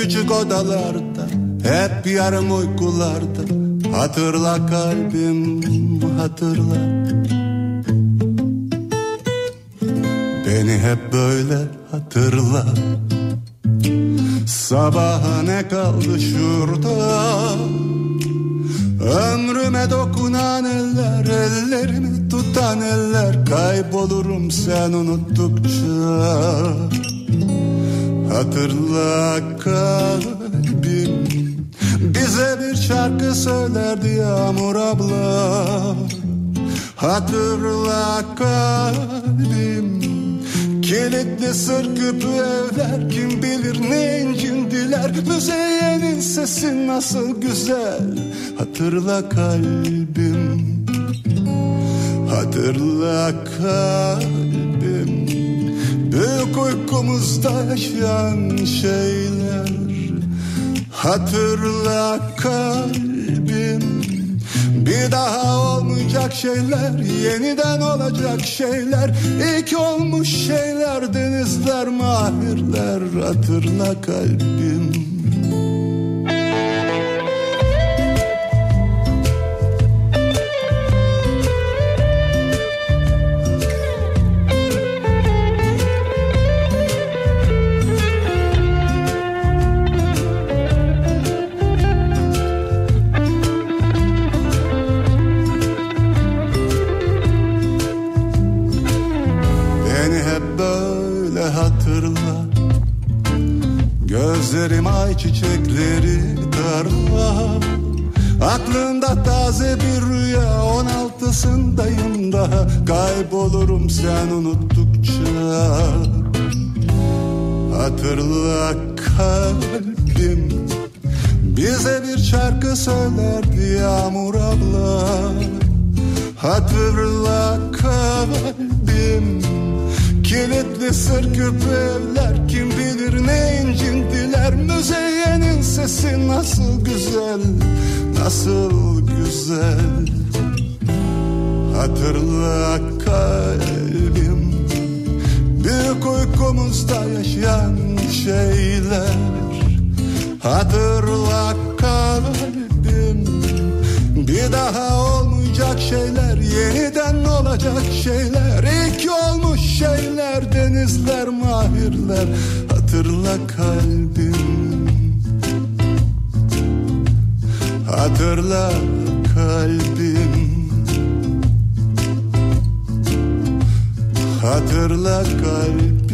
küçük odalarda Hep yarım uykularda. Hatırla kalbim hatırla. Beni hep böyle hatırla. Sabaha ne kaldı şurada? Ömrüme dokunan eller Ellerimi tutan eller. Kaybolurum sen unuttukça Hatırla kalbim. Bize bir şarkı söylerdi Yağmur abla. Hatırla kalbim. Kilitli sır küpü evler Kim bilir ne incindiler Müzeyyenin sesi nasıl güzel. Hatırla kalbim. Hatırla kalbim Büyük uykumuzda yaşayan şeyler Hatırla kalbim. Bir daha olmayacak şeyler Yeniden olacak şeyler. İlk olmuş şeyler Denizler mahirler Hatırla kalbim Kaybolurum sen unuttukça Hatırla kalbim Hatırla kalbim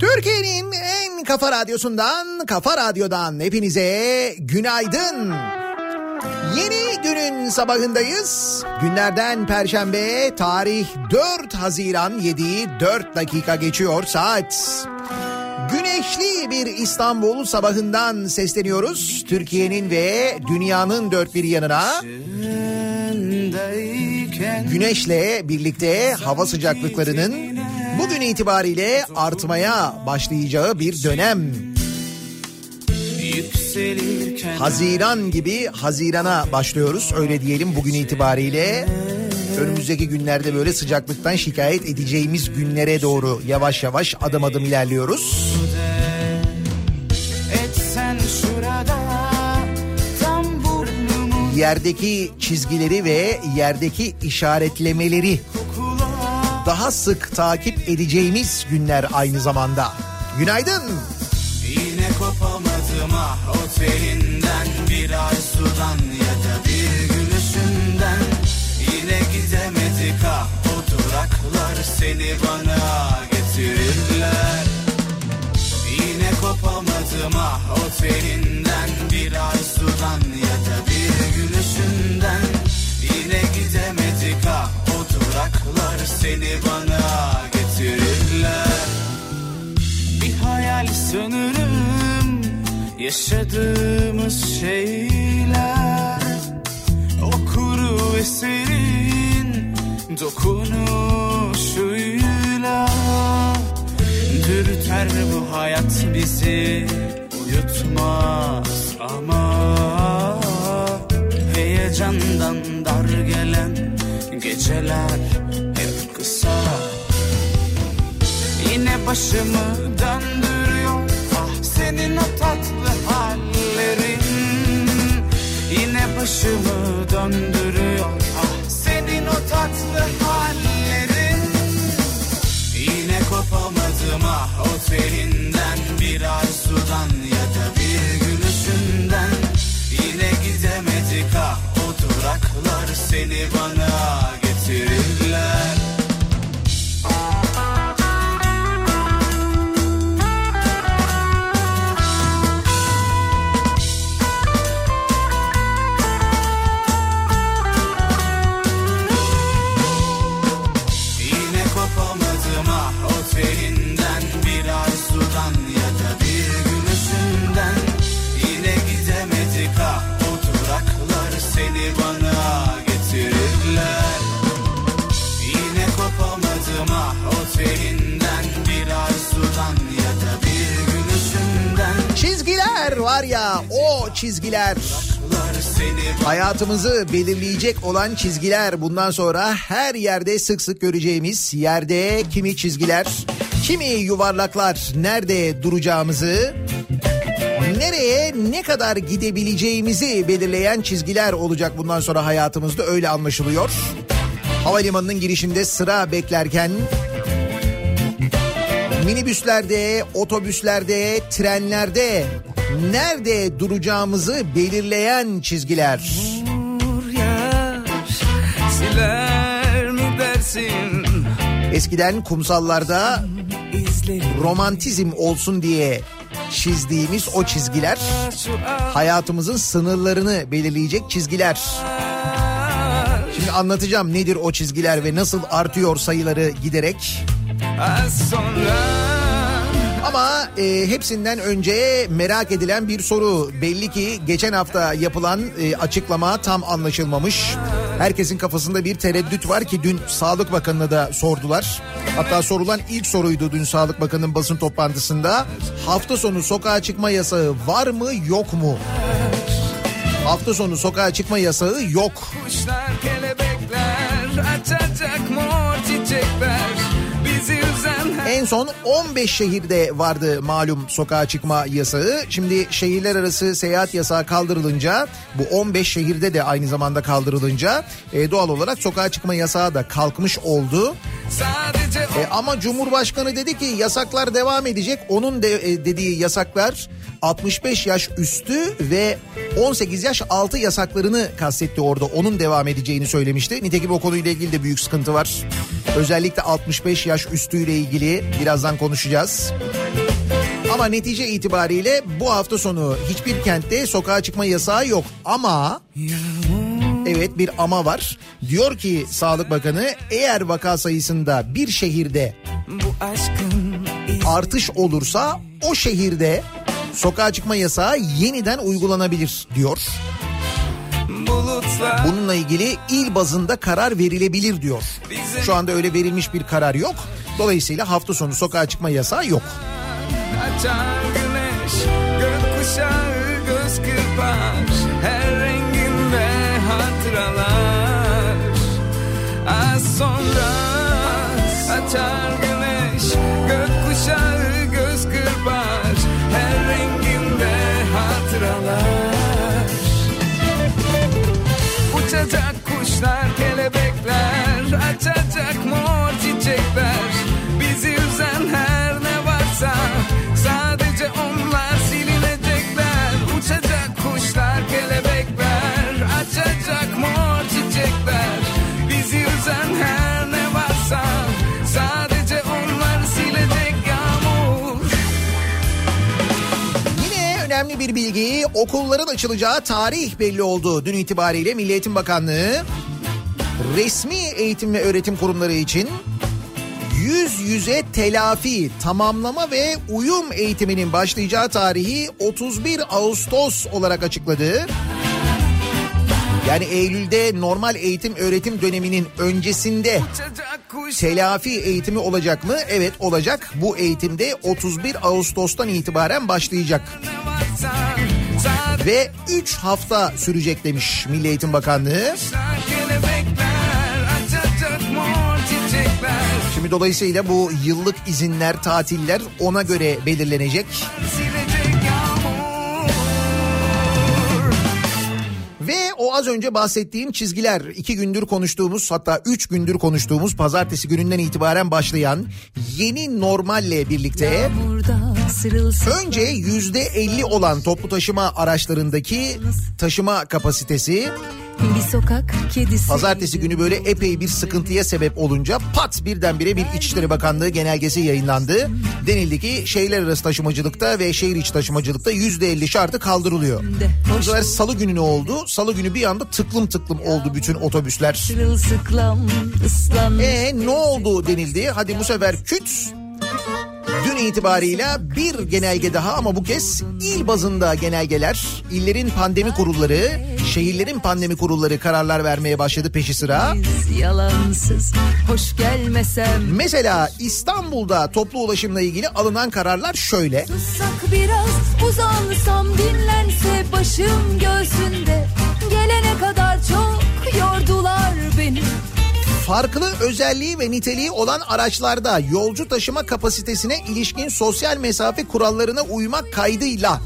Türkiye'nin en kafa radyosundan, kafa radyodan hepinize günaydın. Yeni günün sabahındayız. Günlerden Perşembe, tarih 4 Haziran 7 4 dakika geçiyor saat. Güneşli bir İstanbul sabahından sesleniyoruz. Türkiye'nin ve dünyanın dört bir yanına. Güneşle birlikte hava sıcaklıklarının bugün itibariyle artmaya başlayacağı bir dönem. Haziran gibi Haziran'a başlıyoruz öyle diyelim bugün itibariyle. Önümüzdeki günlerde böyle sıcaklıktan şikayet edeceğimiz günlere doğru yavaş yavaş adım adım ilerliyoruz. Yerdeki çizgileri ve yerdeki işaretlemeleri daha sık takip edeceğimiz günler aynı zamanda. Günaydın. Yine kopamadım ah otelinden Bir ay sudan ya da bir gülüşünden Yine gidemedik ah o duraklar Seni bana getirirler Yine kopamadım ah otelinden Bir ay sudan ya da bir gülüşünden. Yine gidemedik ah o duraklar Seni bana getirirler. Bir hayal sanırım yaşadığımız şeyler. O kuru eserin dokunuşuyla Dürter bu hayat bizi? Uyutmaz ama Heyecandan dar gelen geceler hep kısa. Yine başımı döndürüyor. Ah senin o tatlı hallerin. Yine başımı döndürüyor. Ah senin o tatlı hallerin ah o telinden Bir arzudan ya da bir gülüşünden Yine gidemedik. Ah o duraklar seni bana var ya o çizgiler. Hayatımızı belirleyecek olan çizgiler bundan sonra her yerde sık sık göreceğimiz yerde kimi çizgiler, kimi yuvarlaklar nerede duracağımızı, nereye ne kadar gidebileceğimizi belirleyen çizgiler olacak bundan sonra hayatımızda öyle anlaşılıyor. Havalimanının girişinde sıra beklerken minibüslerde, otobüslerde, trenlerde nerede duracağımızı belirleyen çizgiler. Eskiden kumsallarda romantizm olsun diye çizdiğimiz o çizgiler hayatımızın sınırlarını belirleyecek çizgiler. Şimdi anlatacağım nedir o çizgiler ve nasıl artıyor sayıları giderek. az sonra Ama e, hepsinden önce merak edilen bir soru. Belli ki geçen hafta yapılan e, açıklama tam anlaşılmamış. Herkesin kafasında bir tereddüt var ki dün Sağlık Bakanı'na da sordular. Hatta sorulan ilk soruydu dün Sağlık Bakanı'nın basın toplantısında. Hafta sonu sokağa çıkma yasağı var mı yok mu? Hafta sonu sokağa çıkma yasağı yok. Kuşlar kelebekler açacak mor çiçekler bizi En son 15 şehirde vardı malum sokağa çıkma yasağı. Şimdi şehirler arası seyahat yasağı kaldırılınca bu 15 şehirde de aynı zamanda kaldırılınca e, doğal olarak sokağa çıkma yasağı da kalkmış oldu. E, ama Cumhurbaşkanı dedi ki yasaklar devam edecek. Onun de, e, dediği yasaklar 65 yaş üstü ve 18 yaş altı yasaklarını kastetti orada. Onun devam edeceğini söylemişti. Nitekim o konuyla ilgili de büyük sıkıntı var. Özellikle 65 yaş üstüyle ilgili birazdan konuşacağız. Ama netice itibariyle bu hafta sonu hiçbir kentte sokağa çıkma yasağı yok. Ama evet bir ama var. Diyor ki Sağlık Bakanı eğer vaka sayısında bir şehirde artış olursa o şehirde sokağa çıkma yasağı yeniden uygulanabilir diyor. Bununla ilgili il bazında karar verilebilir diyor. Şu anda öyle verilmiş bir karar yok. Dolayısıyla hafta sonu sokağa çıkma yasağı yok. açar güneş gökkuşağı göz kırpar her renginde hatıralar az sonra açar güneş gökkuşağı lunchtime. Bir bilgi okulların açılacağı tarih belli oldu. Dün itibariyle Milli Eğitim Bakanlığı resmi eğitim ve öğretim kurumları için yüz yüze telafi, tamamlama ve uyum eğitiminin başlayacağı tarihi 31 Ağustos olarak açıkladı. Yani Eylül'de normal eğitim öğretim döneminin öncesinde Telafi eğitimi olacak mı? Evet olacak. Bu eğitimde 31 Ağustos'tan itibaren başlayacak. Ve 3 hafta sürecek demiş Milli Eğitim Bakanlığı. Şimdi dolayısıyla bu yıllık izinler, tatiller ona göre belirlenecek. Silecek az önce bahsettiğim çizgiler. İki gündür konuştuğumuz hatta üç gündür konuştuğumuz pazartesi gününden itibaren başlayan yeni normalle birlikte önce yüzde elli olan toplu taşıma araçlarındaki taşıma kapasitesi bir sokak kedisi. pazartesi günü böyle epey bir sıkıntıya sebep olunca pat birdenbire bir İçişleri Bakanlığı genelgesi yayınlandı. Denildi ki şehirler arası taşımacılıkta ve şehir içi taşımacılıkta yüzde elli şartı kaldırılıyor. Bu sefer salı günü ne oldu? Salı günü bir anda tıklım tıklım oldu bütün otobüsler. E ne oldu denildi. Hadi bu sefer küt Dün itibarıyla bir genelge daha ama bu kez il bazında genelgeler, illerin pandemi kurulları, şehirlerin pandemi kurulları kararlar vermeye başladı peşi sıra. Biz yalansız hoş gelmesem. Mesela İstanbul'da toplu ulaşımla ilgili alınan kararlar şöyle. Sussak biraz uzansam dinlense başım göğsünde. Gelene kadar çok. Farklı özelliği ve niteliği olan araçlarda yolcu taşıma kapasitesine ilişkin sosyal mesafe kurallarına uymak kaydıyla.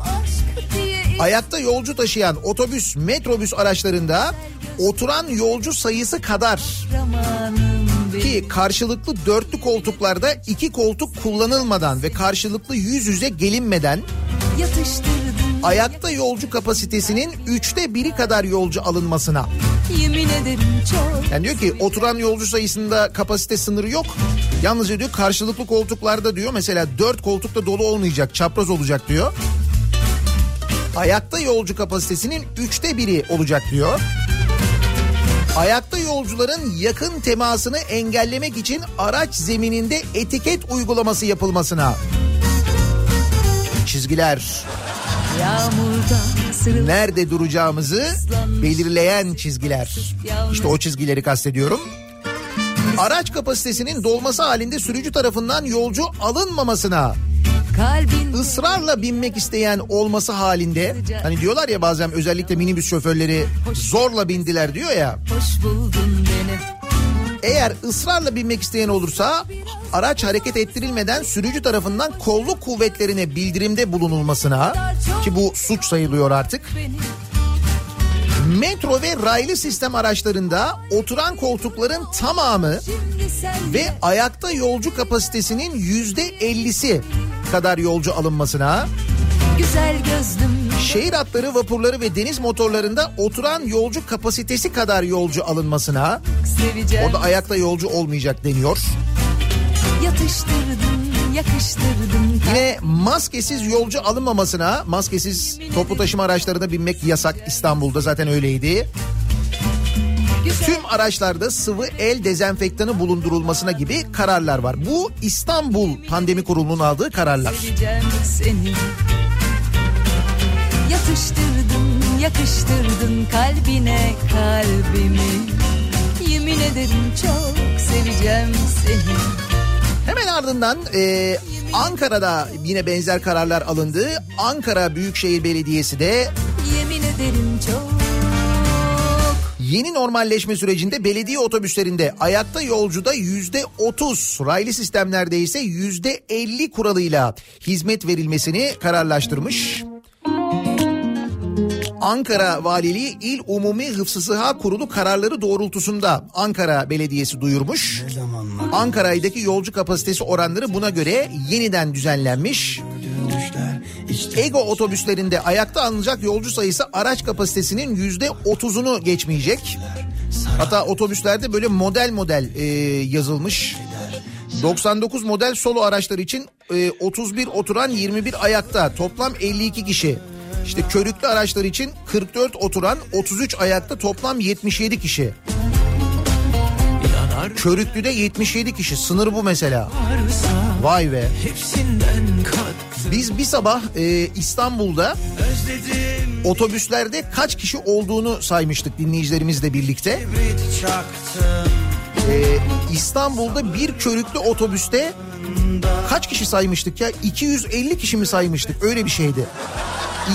Ayakta yolcu taşıyan otobüs, metrobüs araçlarında oturan yolcu sayısı kadar. Ki karşılıklı dörtlü koltuklarda iki koltuk kullanılmadan ve karşılıklı yüz yüze gelinmeden ayakta yolcu kapasitesinin üçte biri kadar yolcu alınmasına. Yani diyor ki oturan yolcu sayısında kapasite sınırı yok. Yalnızca diyor karşılıklı koltuklarda diyor mesela dört koltukta dolu olmayacak çapraz olacak diyor. Ayakta yolcu kapasitesinin üçte biri olacak diyor. Ayakta yolcuların yakın temasını engellemek için araç zemininde etiket uygulaması yapılmasına. Çizgiler nerede duracağımızı belirleyen çizgiler. İşte o çizgileri kastediyorum. Araç kapasitesinin dolması halinde sürücü tarafından yolcu alınmamasına ısrarla binmek isteyen olması halinde hani diyorlar ya bazen özellikle minibüs şoförleri zorla bindiler diyor ya hoş buldun beni. Eğer ısrarla binmek isteyen olursa araç hareket ettirilmeden sürücü tarafından kolluk kuvvetlerine bildirimde bulunulmasına ki bu suç sayılıyor artık. Metro ve raylı sistem araçlarında oturan koltukların tamamı ve ayakta yolcu kapasitesinin yüzde ellisi kadar yolcu alınmasına, güzel gözlüm. şehir hatları, vapurları ve deniz motorlarında oturan yolcu kapasitesi kadar yolcu alınmasına, Seveceğim. orada ayakta yolcu olmayacak deniyor. Yatıştırdın, yakıştırdın. Yine maskesiz yolcu alınmamasına, maskesiz toplu taşıma araçlarına binmek yasak İstanbul'da zaten öyleydi. Tüm araçlarda sıvı el dezenfektanı bulundurulmasına gibi kararlar var. Bu İstanbul Pandemi Kurulu'nun aldığı kararlar. seveceğim seni. Yatıştırdın, yakıştırdın kalbine kalbimi. Yemin ederim çok seveceğim seni. Hemen ardından e, Ankara'da yine benzer kararlar alındı. Ankara Büyükşehir Belediyesi de Yemin ederim çok. yeni normalleşme sürecinde belediye otobüslerinde ayakta yolcuda yüzde otuz, raylı sistemlerde ise yüzde elli kuralıyla hizmet verilmesini kararlaştırmış. Ankara Valiliği İl Umumi Hıfzı Sıha Kurulu kararları doğrultusunda Ankara Belediyesi duyurmuş. Ankara'daki yolcu kapasitesi oranları buna göre yeniden düzenlenmiş. Ego otobüslerinde ayakta alınacak yolcu sayısı araç kapasitesinin yüzde otuzunu geçmeyecek. Hatta otobüslerde böyle model model e, yazılmış. 99 model solo araçlar için e, 31 oturan 21 ayakta toplam 52 kişi. İşte körüklü araçlar için 44 oturan 33 ayakta toplam 77 kişi. Körüklüde 77 kişi sınır bu mesela. Vay be. Biz bir sabah e, İstanbul'da otobüslerde kaç kişi olduğunu saymıştık dinleyicilerimizle birlikte. Ee, İstanbul'da bir körüklü otobüste kaç kişi saymıştık ya? 250 kişi mi saymıştık? Öyle bir şeydi.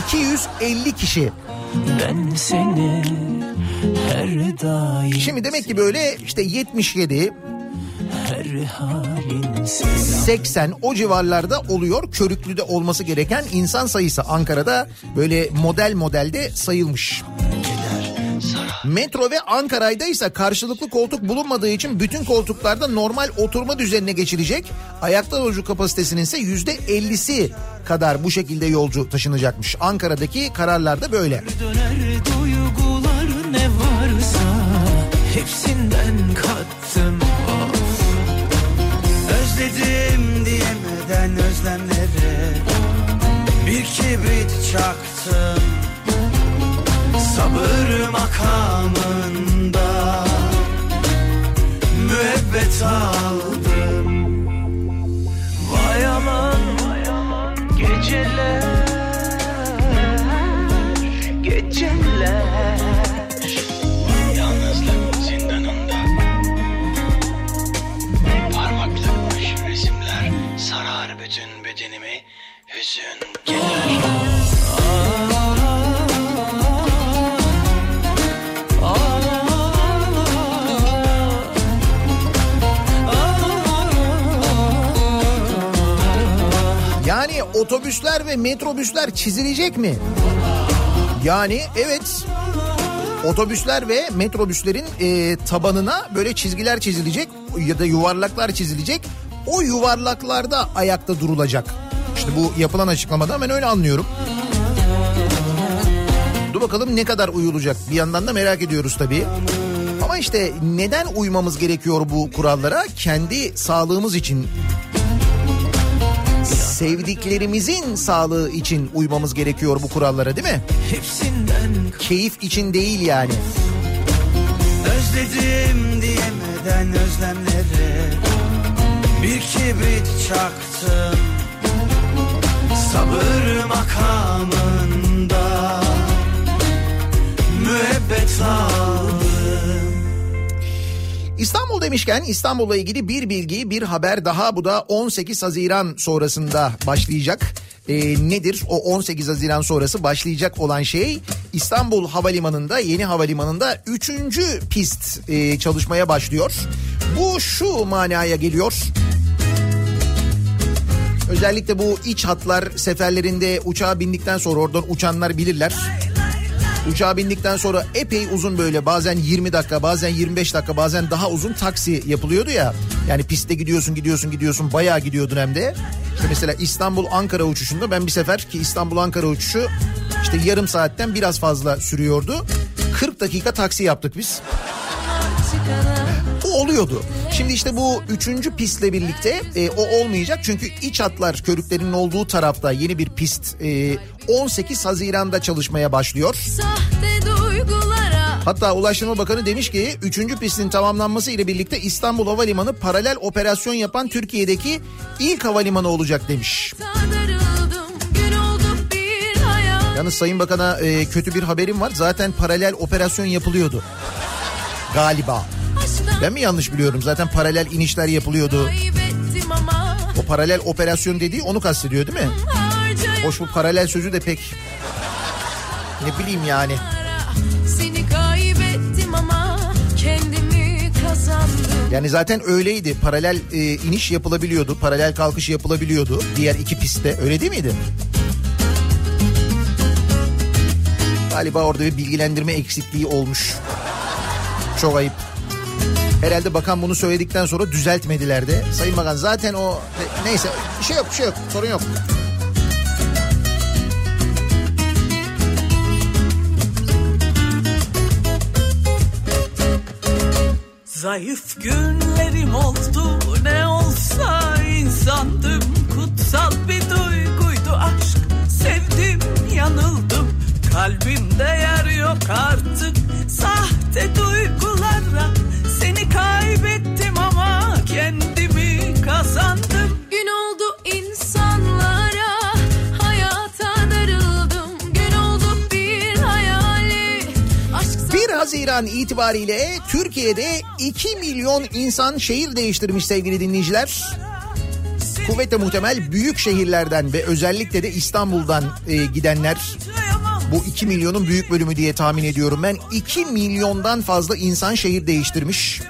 250 kişi. Ben seni her daim Şimdi demek ki böyle işte 77, her halinsin 80 o civarlarda oluyor. Körüklüde olması gereken insan sayısı Ankara'da böyle model modelde sayılmış. Metro ve Ankara'yda ise karşılıklı koltuk bulunmadığı için bütün koltuklarda normal oturma düzenine geçilecek. Ayakta yolcu kapasitesinin ise yüzde 50'si kadar bu şekilde yolcu taşınacakmış. Ankara'daki kararlarda böyle. Döner ne varsa Hepsinden kattım of Özledim diyemeden özlemlere Bir kibrit çaktım Sabır makamında Müebbet aldım. Vay aman geceler Geceler. Yalnızlık zindanında Parmaklıkmış resimler. Sarar bütün bedenimi Hüzün gelir otobüsler ve metrobüsler çizilecek mi? Yani evet otobüsler ve metrobüslerin e, tabanına böyle çizgiler çizilecek ya da yuvarlaklar çizilecek. O yuvarlaklarda ayakta durulacak. İşte bu yapılan açıklamada ben öyle anlıyorum. Dur bakalım ne kadar uyulacak. Bir yandan da merak ediyoruz tabii. Ama işte neden uymamız gerekiyor bu kurallara? Kendi sağlığımız için sevdiklerimizin sağlığı için uymamız gerekiyor bu kurallara değil mi? Hepsinden Keyif için değil yani. Özledim diyemeden özlemlere Bir kibrit çaktım Sabır makamında Müebbet aldım İstanbul demişken İstanbul'la ilgili bir bilgi, bir haber daha bu da 18 Haziran sonrasında başlayacak. Ee, nedir o 18 Haziran sonrası başlayacak olan şey İstanbul Havalimanı'nda yeni havalimanında 3. pist e, çalışmaya başlıyor. Bu şu manaya geliyor. Özellikle bu iç hatlar seferlerinde uçağa bindikten sonra oradan uçanlar bilirler. Uçağa bindikten sonra epey uzun böyle bazen 20 dakika bazen 25 dakika bazen daha uzun taksi yapılıyordu ya. Yani pistte gidiyorsun gidiyorsun gidiyorsun bayağı gidiyordun hem de. İşte mesela İstanbul Ankara uçuşunda ben bir sefer ki İstanbul Ankara uçuşu işte yarım saatten biraz fazla sürüyordu. 40 dakika taksi yaptık biz. Oluyordu. Şimdi işte bu üçüncü pistle birlikte e, o olmayacak. Çünkü iç hatlar körüklerinin olduğu tarafta yeni bir pist e, 18 Haziran'da çalışmaya başlıyor. Hatta Ulaştırma Bakanı demiş ki 3. pistin tamamlanması ile birlikte İstanbul Havalimanı paralel operasyon yapan Türkiye'deki ilk havalimanı olacak demiş. Yalnız Sayın Bakan'a e, kötü bir haberim var. Zaten paralel operasyon yapılıyordu. Galiba. Ben mi yanlış biliyorum? Zaten paralel inişler yapılıyordu. O paralel operasyon dediği onu kastediyor değil mi? Hoş bu paralel sözü de pek ne bileyim yani. Seni kaybettim ama kendimi kazandım Yani zaten öyleydi. Paralel e, iniş yapılabiliyordu. Paralel kalkış yapılabiliyordu. Diğer iki pistte. Öyle değil miydi? Galiba orada bir bilgilendirme eksikliği olmuş. Çok ayıp. Herhalde bakan bunu söyledikten sonra düzeltmediler de. Sayın Bakan zaten o neyse bir şey yok bir şey yok sorun yok. Zayıf günlerim oldu ne olsa insandım Kutsal bir duyguydu aşk sevdim yanıldım Kalbimde yer yok artık sahte duygulara Haziran itibariyle Türkiye'de 2 milyon insan şehir değiştirmiş sevgili dinleyiciler. Kuvvetle muhtemel büyük şehirlerden ve özellikle de İstanbul'dan e, gidenler bu 2 milyonun büyük bölümü diye tahmin ediyorum ben. 2 milyondan fazla insan şehir değiştirmiş.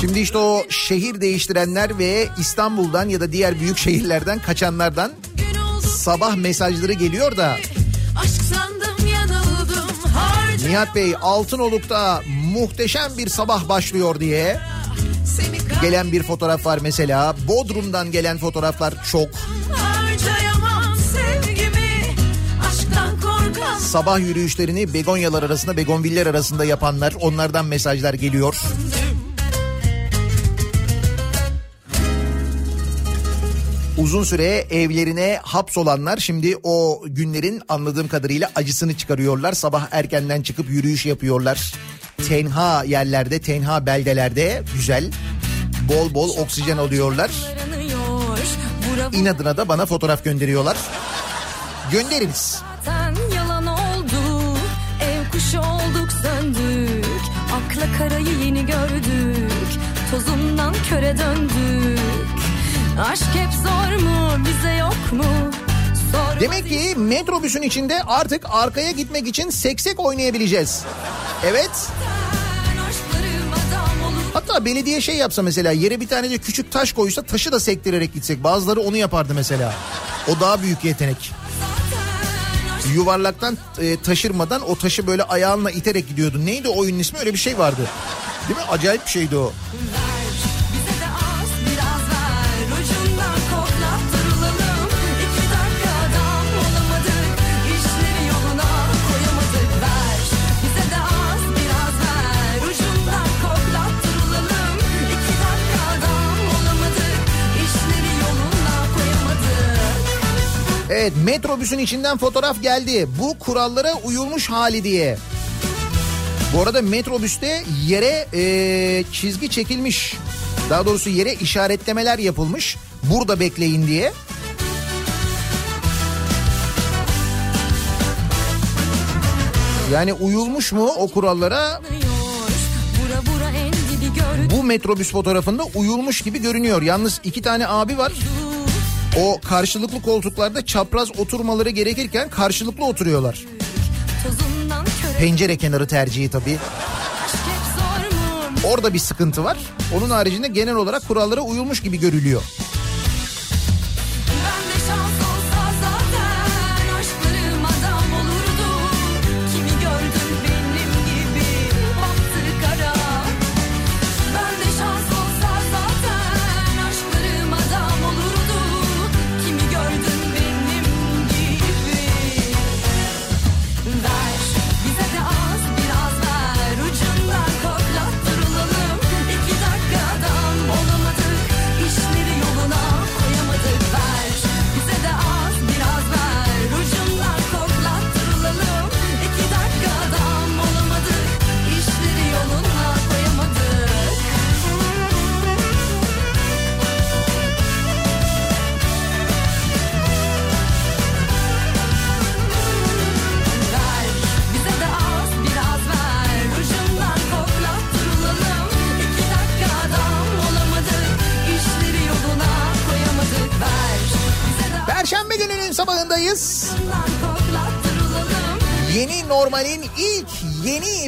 Şimdi işte o şehir değiştirenler ve İstanbul'dan ya da diğer büyük şehirlerden kaçanlardan sabah mesajları geliyor da Nihat Bey Altınoluk'ta muhteşem bir sabah başlıyor diye gelen bir fotoğraf var mesela. Bodrum'dan gelen fotoğraflar çok. Sabah yürüyüşlerini begonyalar arasında, begonviller arasında yapanlar onlardan mesajlar geliyor. Uzun süre evlerine hapsolanlar şimdi o günlerin anladığım kadarıyla acısını çıkarıyorlar. Sabah erkenden çıkıp yürüyüş yapıyorlar. Tenha yerlerde, tenha beldelerde güzel. Bol bol oksijen alıyorlar. İnadına da bana fotoğraf gönderiyorlar. Gönderiniz. Yalan oldu Ev kuşu olduk söndük Akla karayı yeni gördük Tozundan köre döndük Aşk hep zor mu bize yok mu Sor Demek ki metrobüsün içinde artık arkaya gitmek için seksek oynayabileceğiz. Evet. Hatta belediye şey yapsa mesela yere bir tane de küçük taş koysa taşı da sektirerek gitsek. Bazıları onu yapardı mesela. O daha büyük yetenek. Yuvarlaktan e, taşırmadan o taşı böyle ayağınla iterek gidiyordun. Neydi oyunun ismi? Öyle bir şey vardı. Değil mi? Acayip bir şeydi o. Bize Evet metrobüsün içinden fotoğraf geldi. Bu kurallara uyulmuş hali diye. Bu arada metrobüste yere e, çizgi çekilmiş. Daha doğrusu yere işaretlemeler yapılmış. Burada bekleyin diye. Yani uyulmuş mu o kurallara? Bu metrobüs fotoğrafında uyulmuş gibi görünüyor. Yalnız iki tane abi var. O karşılıklı koltuklarda çapraz oturmaları gerekirken karşılıklı oturuyorlar. Pencere kenarı tercihi tabii. Orada bir sıkıntı var. Onun haricinde genel olarak kurallara uyulmuş gibi görülüyor.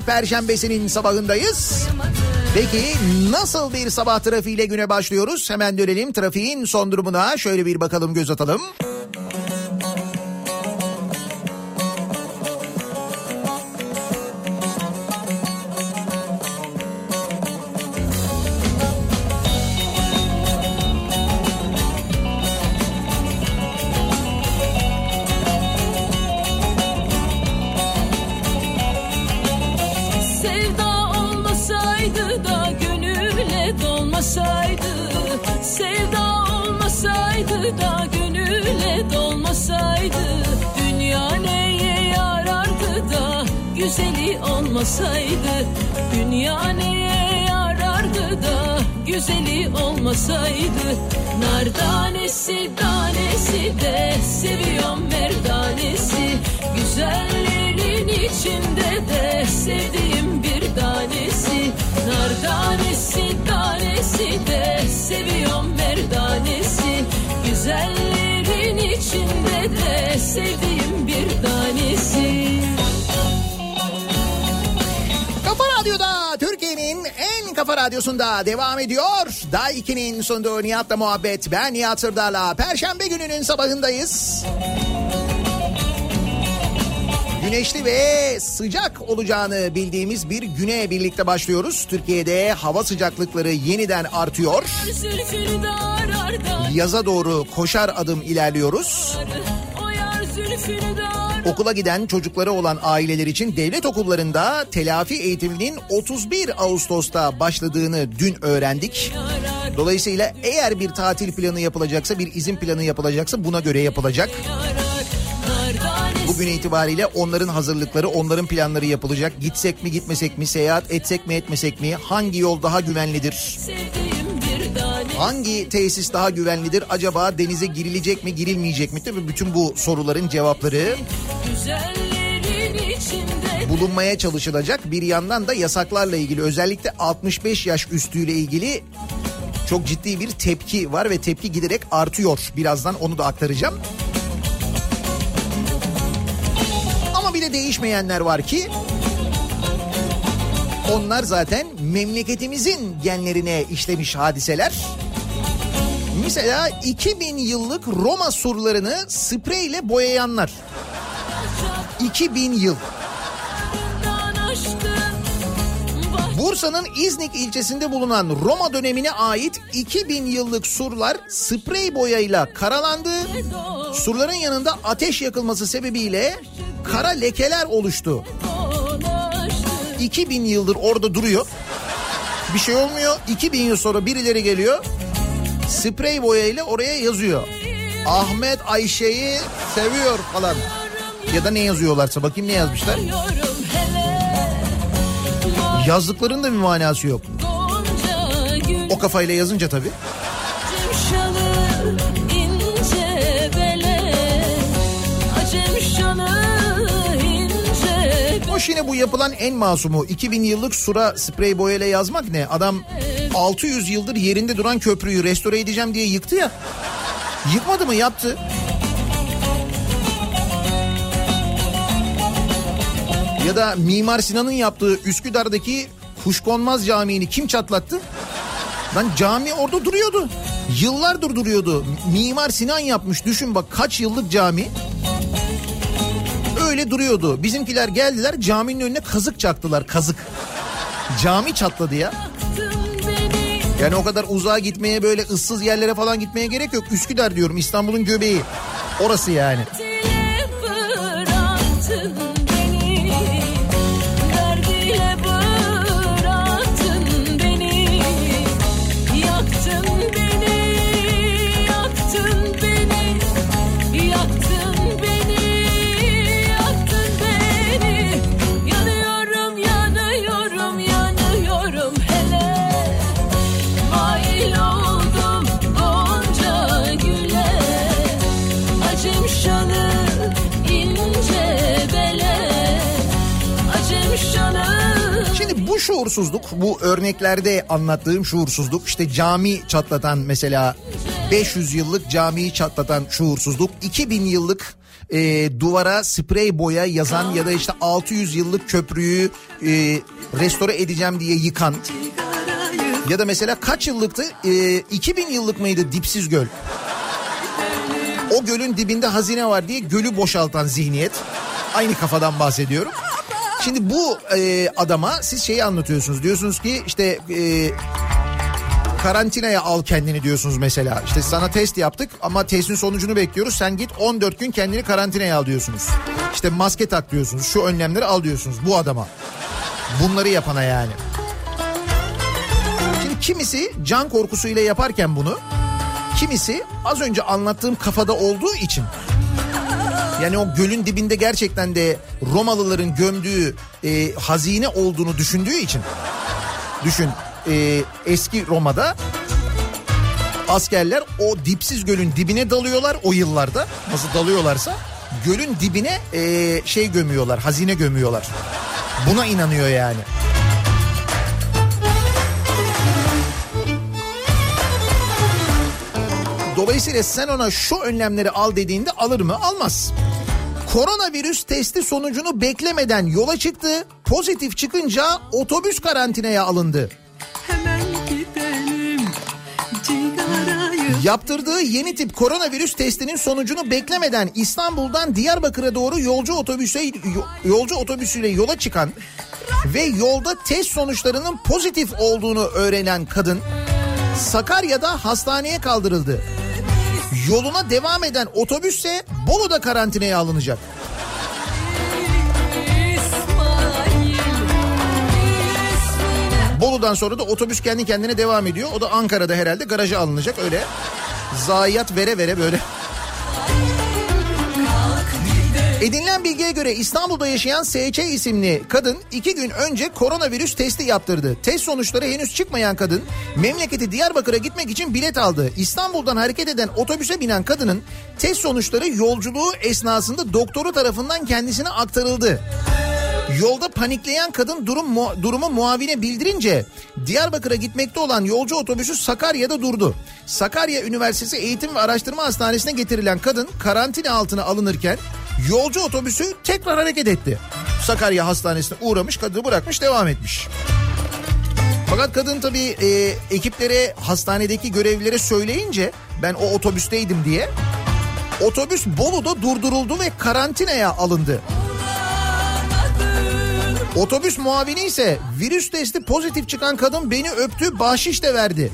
Yeni perşembesinin sabahındayız. Peki nasıl bir sabah trafiğiyle güne başlıyoruz? Hemen dönelim trafiğin son durumuna. Şöyle bir bakalım göz atalım. Sevda dolmasaydı Dünya neye yarardı da güzeli olmasaydı. Dünya neye yarardı da güzeli olmasaydı. Nar tanesi tanesi de seviyorum merdanesi. Güzellerin içinde de sevdiğim bir tanesi. Nar tanesi de seviyorum merdanesi. Güzellerin içinde de sevdiğim bir tanesi Kafa Radyo'da Türkiye'nin en kafa Radyosu'nda devam ediyor. Daha 2'nin sunduğu Nihat'la muhabbet. Ben Nihat Sırdar'la. Perşembe gününün sabahındayız. Güneşli ve sıcak olacağını bildiğimiz bir güne birlikte başlıyoruz. Türkiye'de hava sıcaklıkları yeniden artıyor. Arda Yaza doğru koşar adım ilerliyoruz. Okula giden çocukları olan aileler için devlet okullarında telafi eğitiminin 31 Ağustos'ta başladığını dün öğrendik. Dolayısıyla eğer bir tatil planı yapılacaksa, bir izin planı yapılacaksa buna göre yapılacak. Bugün itibariyle onların hazırlıkları, onların planları yapılacak. Gitsek mi, gitmesek mi, seyahat etsek mi, etmesek mi? Hangi yol daha güvenlidir? sevdiğim Hangi tesis daha güvenlidir? Acaba denize girilecek mi, girilmeyecek mi? Tabii bütün bu soruların cevapları bulunmaya çalışılacak. Bir yandan da yasaklarla ilgili özellikle 65 yaş üstüyle ilgili çok ciddi bir tepki var ve tepki giderek artıyor. Birazdan onu da aktaracağım. Ama bir de değişmeyenler var ki onlar zaten memleketimizin genlerine işlemiş hadiseler. Mesela 2000 yıllık Roma surlarını spreyle boyayanlar. 2000 yıl. Bursa'nın İznik ilçesinde bulunan Roma dönemine ait 2000 yıllık surlar sprey boyayla karalandı. Surların yanında ateş yakılması sebebiyle kara lekeler oluştu. dolaştı 2000 yıldır orada duruyor. Bir şey olmuyor. 2000 yıl sonra birileri geliyor. Sprey boyayla oraya yazıyor. Ahmet Ayşe'yi seviyor falan. Ya da ne yazıyorlarsa bakayım ne yazmışlar. Yazdıklarının da bir manası yok. O kafayla yazınca tabii. Hoş yine bu yapılan en masumu 2000 yıllık sura sprey boyayla yazmak ne? Adam 600 yıldır yerinde duran köprüyü restore edeceğim diye yıktı ya. Yıkmadı mı? Yaptı. Ya da Mimar Sinan'ın yaptığı Üsküdar'daki Kuşkonmaz Camii'ni kim çatlattı? Lan cami orada duruyordu. Yıllardır duruyordu. Mimar Sinan yapmış. Düşün bak kaç yıllık cami. Öyle duruyordu. Bizimkiler geldiler caminin önüne kazık çaktılar. Kazık. Cami çatladı ya. Yani o kadar uzağa gitmeye böyle ıssız yerlere falan gitmeye gerek yok. Üsküdar diyorum İstanbul'un göbeği. Orası yani. Şuursuzluk, bu örneklerde anlattığım şuursuzluk, işte cami çatlatan mesela 500 yıllık camiyi çatlatan şuursuzluk, 2000 yıllık e, duvara sprey boya yazan ya da işte 600 yıllık köprüyü e, restore edeceğim diye yıkan ya da mesela kaç yıllıktı? E, 2000 yıllık mıydı dipsiz göl? O gölün dibinde hazine var diye gölü boşaltan zihniyet. Aynı kafadan bahsediyorum. Şimdi bu e, adama siz şeyi anlatıyorsunuz. Diyorsunuz ki işte e, karantinaya al kendini diyorsunuz mesela. İşte sana test yaptık ama testin sonucunu bekliyoruz. Sen git 14 gün kendini karantinaya al diyorsunuz. İşte maske tak diyorsunuz. Şu önlemleri al diyorsunuz bu adama. Bunları yapana yani. Şimdi kimisi can korkusuyla yaparken bunu kimisi az önce anlattığım kafada olduğu için yani o gölün dibinde gerçekten de Romalıların gömdüğü e, hazine olduğunu düşündüğü için. Düşün e, eski Roma'da askerler o dipsiz gölün dibine dalıyorlar o yıllarda. Nasıl dalıyorlarsa gölün dibine e, şey gömüyorlar hazine gömüyorlar. Buna inanıyor yani. Dolayısıyla sen ona şu önlemleri al dediğinde alır mı? Almaz. Koronavirüs testi sonucunu beklemeden yola çıktı. Pozitif çıkınca otobüs karantinaya alındı. Gidelim, Yaptırdığı yeni tip koronavirüs testinin sonucunu beklemeden İstanbul'dan Diyarbakır'a doğru yolcu otobüse yolcu otobüsüyle yola çıkan ve yolda test sonuçlarının pozitif olduğunu öğrenen kadın Sakarya'da hastaneye kaldırıldı. Yoluna devam eden otobüsse Bolu'da karantinaya alınacak. Bolu'dan sonra da otobüs kendi kendine devam ediyor. O da Ankara'da herhalde garaja alınacak öyle. Zayiat vere vere böyle. Edinilen bilgiye göre İstanbul'da yaşayan SC isimli kadın iki gün önce koronavirüs testi yaptırdı. Test sonuçları henüz çıkmayan kadın memleketi Diyarbakır'a gitmek için bilet aldı. İstanbul'dan hareket eden otobüse binen kadının test sonuçları yolculuğu esnasında doktoru tarafından kendisine aktarıldı. Yolda panikleyen kadın durum mu, durumu muavine bildirince Diyarbakır'a gitmekte olan yolcu otobüsü Sakarya'da durdu. Sakarya Üniversitesi Eğitim ve Araştırma Hastanesi'ne getirilen kadın karantina altına alınırken yolcu otobüsü tekrar hareket etti. Sakarya Hastanesi'ne uğramış kadını bırakmış devam etmiş. Fakat kadın tabii e, ekiplere hastanedeki görevlilere söyleyince ben o otobüsteydim diye otobüs Bolu'da durduruldu ve karantinaya alındı. Otobüs muavini ise virüs testi pozitif çıkan kadın beni öptü bahşiş de verdi.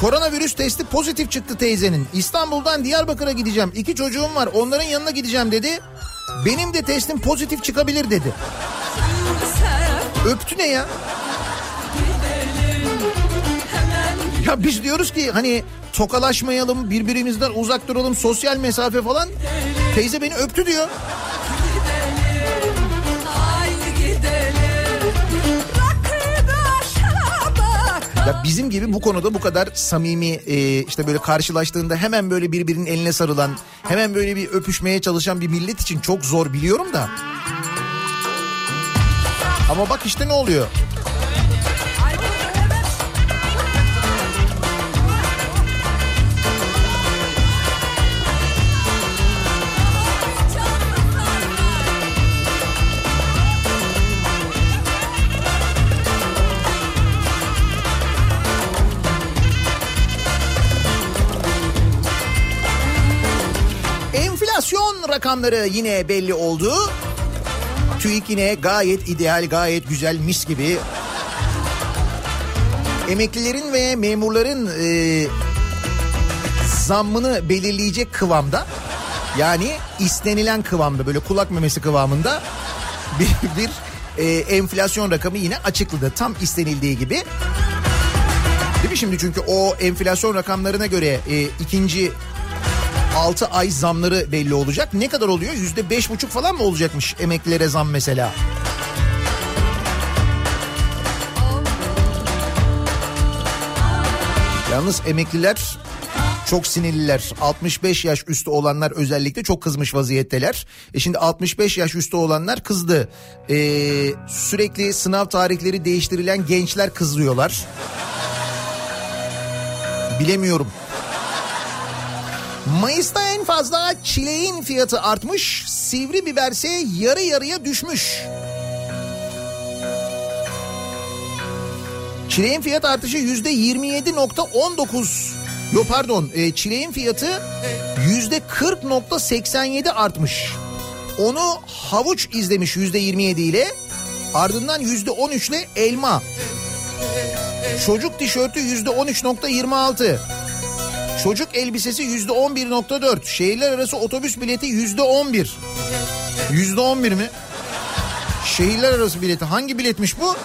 Koronavirüs testi pozitif çıktı teyzenin. İstanbul'dan Diyarbakır'a gideceğim. İki çocuğum var onların yanına gideceğim dedi. Benim de testim pozitif çıkabilir dedi. Öptü ne ya? Ya biz diyoruz ki hani tokalaşmayalım, birbirimizden uzak duralım, sosyal mesafe falan. Teyze beni öptü diyor. Ya bizim gibi bu konuda bu kadar samimi e, işte böyle karşılaştığında hemen böyle birbirinin eline sarılan, hemen böyle bir öpüşmeye çalışan bir millet için çok zor biliyorum da. Ama bak işte ne oluyor? Rakamları yine belli oldu. TÜİK yine gayet ideal, gayet güzel, mis gibi. Emeklilerin ve memurların e, zammını belirleyecek kıvamda. Yani istenilen kıvamda böyle kulak memesi kıvamında bir, bir e, enflasyon rakamı yine açıkladı. Tam istenildiği gibi. Değil mi şimdi çünkü o enflasyon rakamlarına göre e, ikinci 6 ay zamları belli olacak. Ne kadar oluyor? Yüzde beş buçuk falan mı olacakmış emeklilere zam mesela? Yalnız emekliler çok sinirliler. 65 yaş üstü olanlar özellikle çok kızmış vaziyetteler. E şimdi 65 yaş üstü olanlar kızdı. Ee, sürekli sınav tarihleri değiştirilen gençler kızıyorlar. Bilemiyorum. Mayıs'ta en fazla çileğin fiyatı artmış, sivri biberse yarı yarıya düşmüş. Çileğin fiyat artışı yüzde 27.19. Yo pardon, e, çileğin fiyatı yüzde 40.87 artmış. Onu havuç izlemiş yüzde 27 ile. Ardından yüzde 13 ile elma. Çocuk tişörtü yüzde 13.26. Çocuk elbisesi yüzde 11.4. Şehirler arası otobüs bileti yüzde 11. Yüzde 11 mi? Şehirler arası bileti hangi biletmiş bu?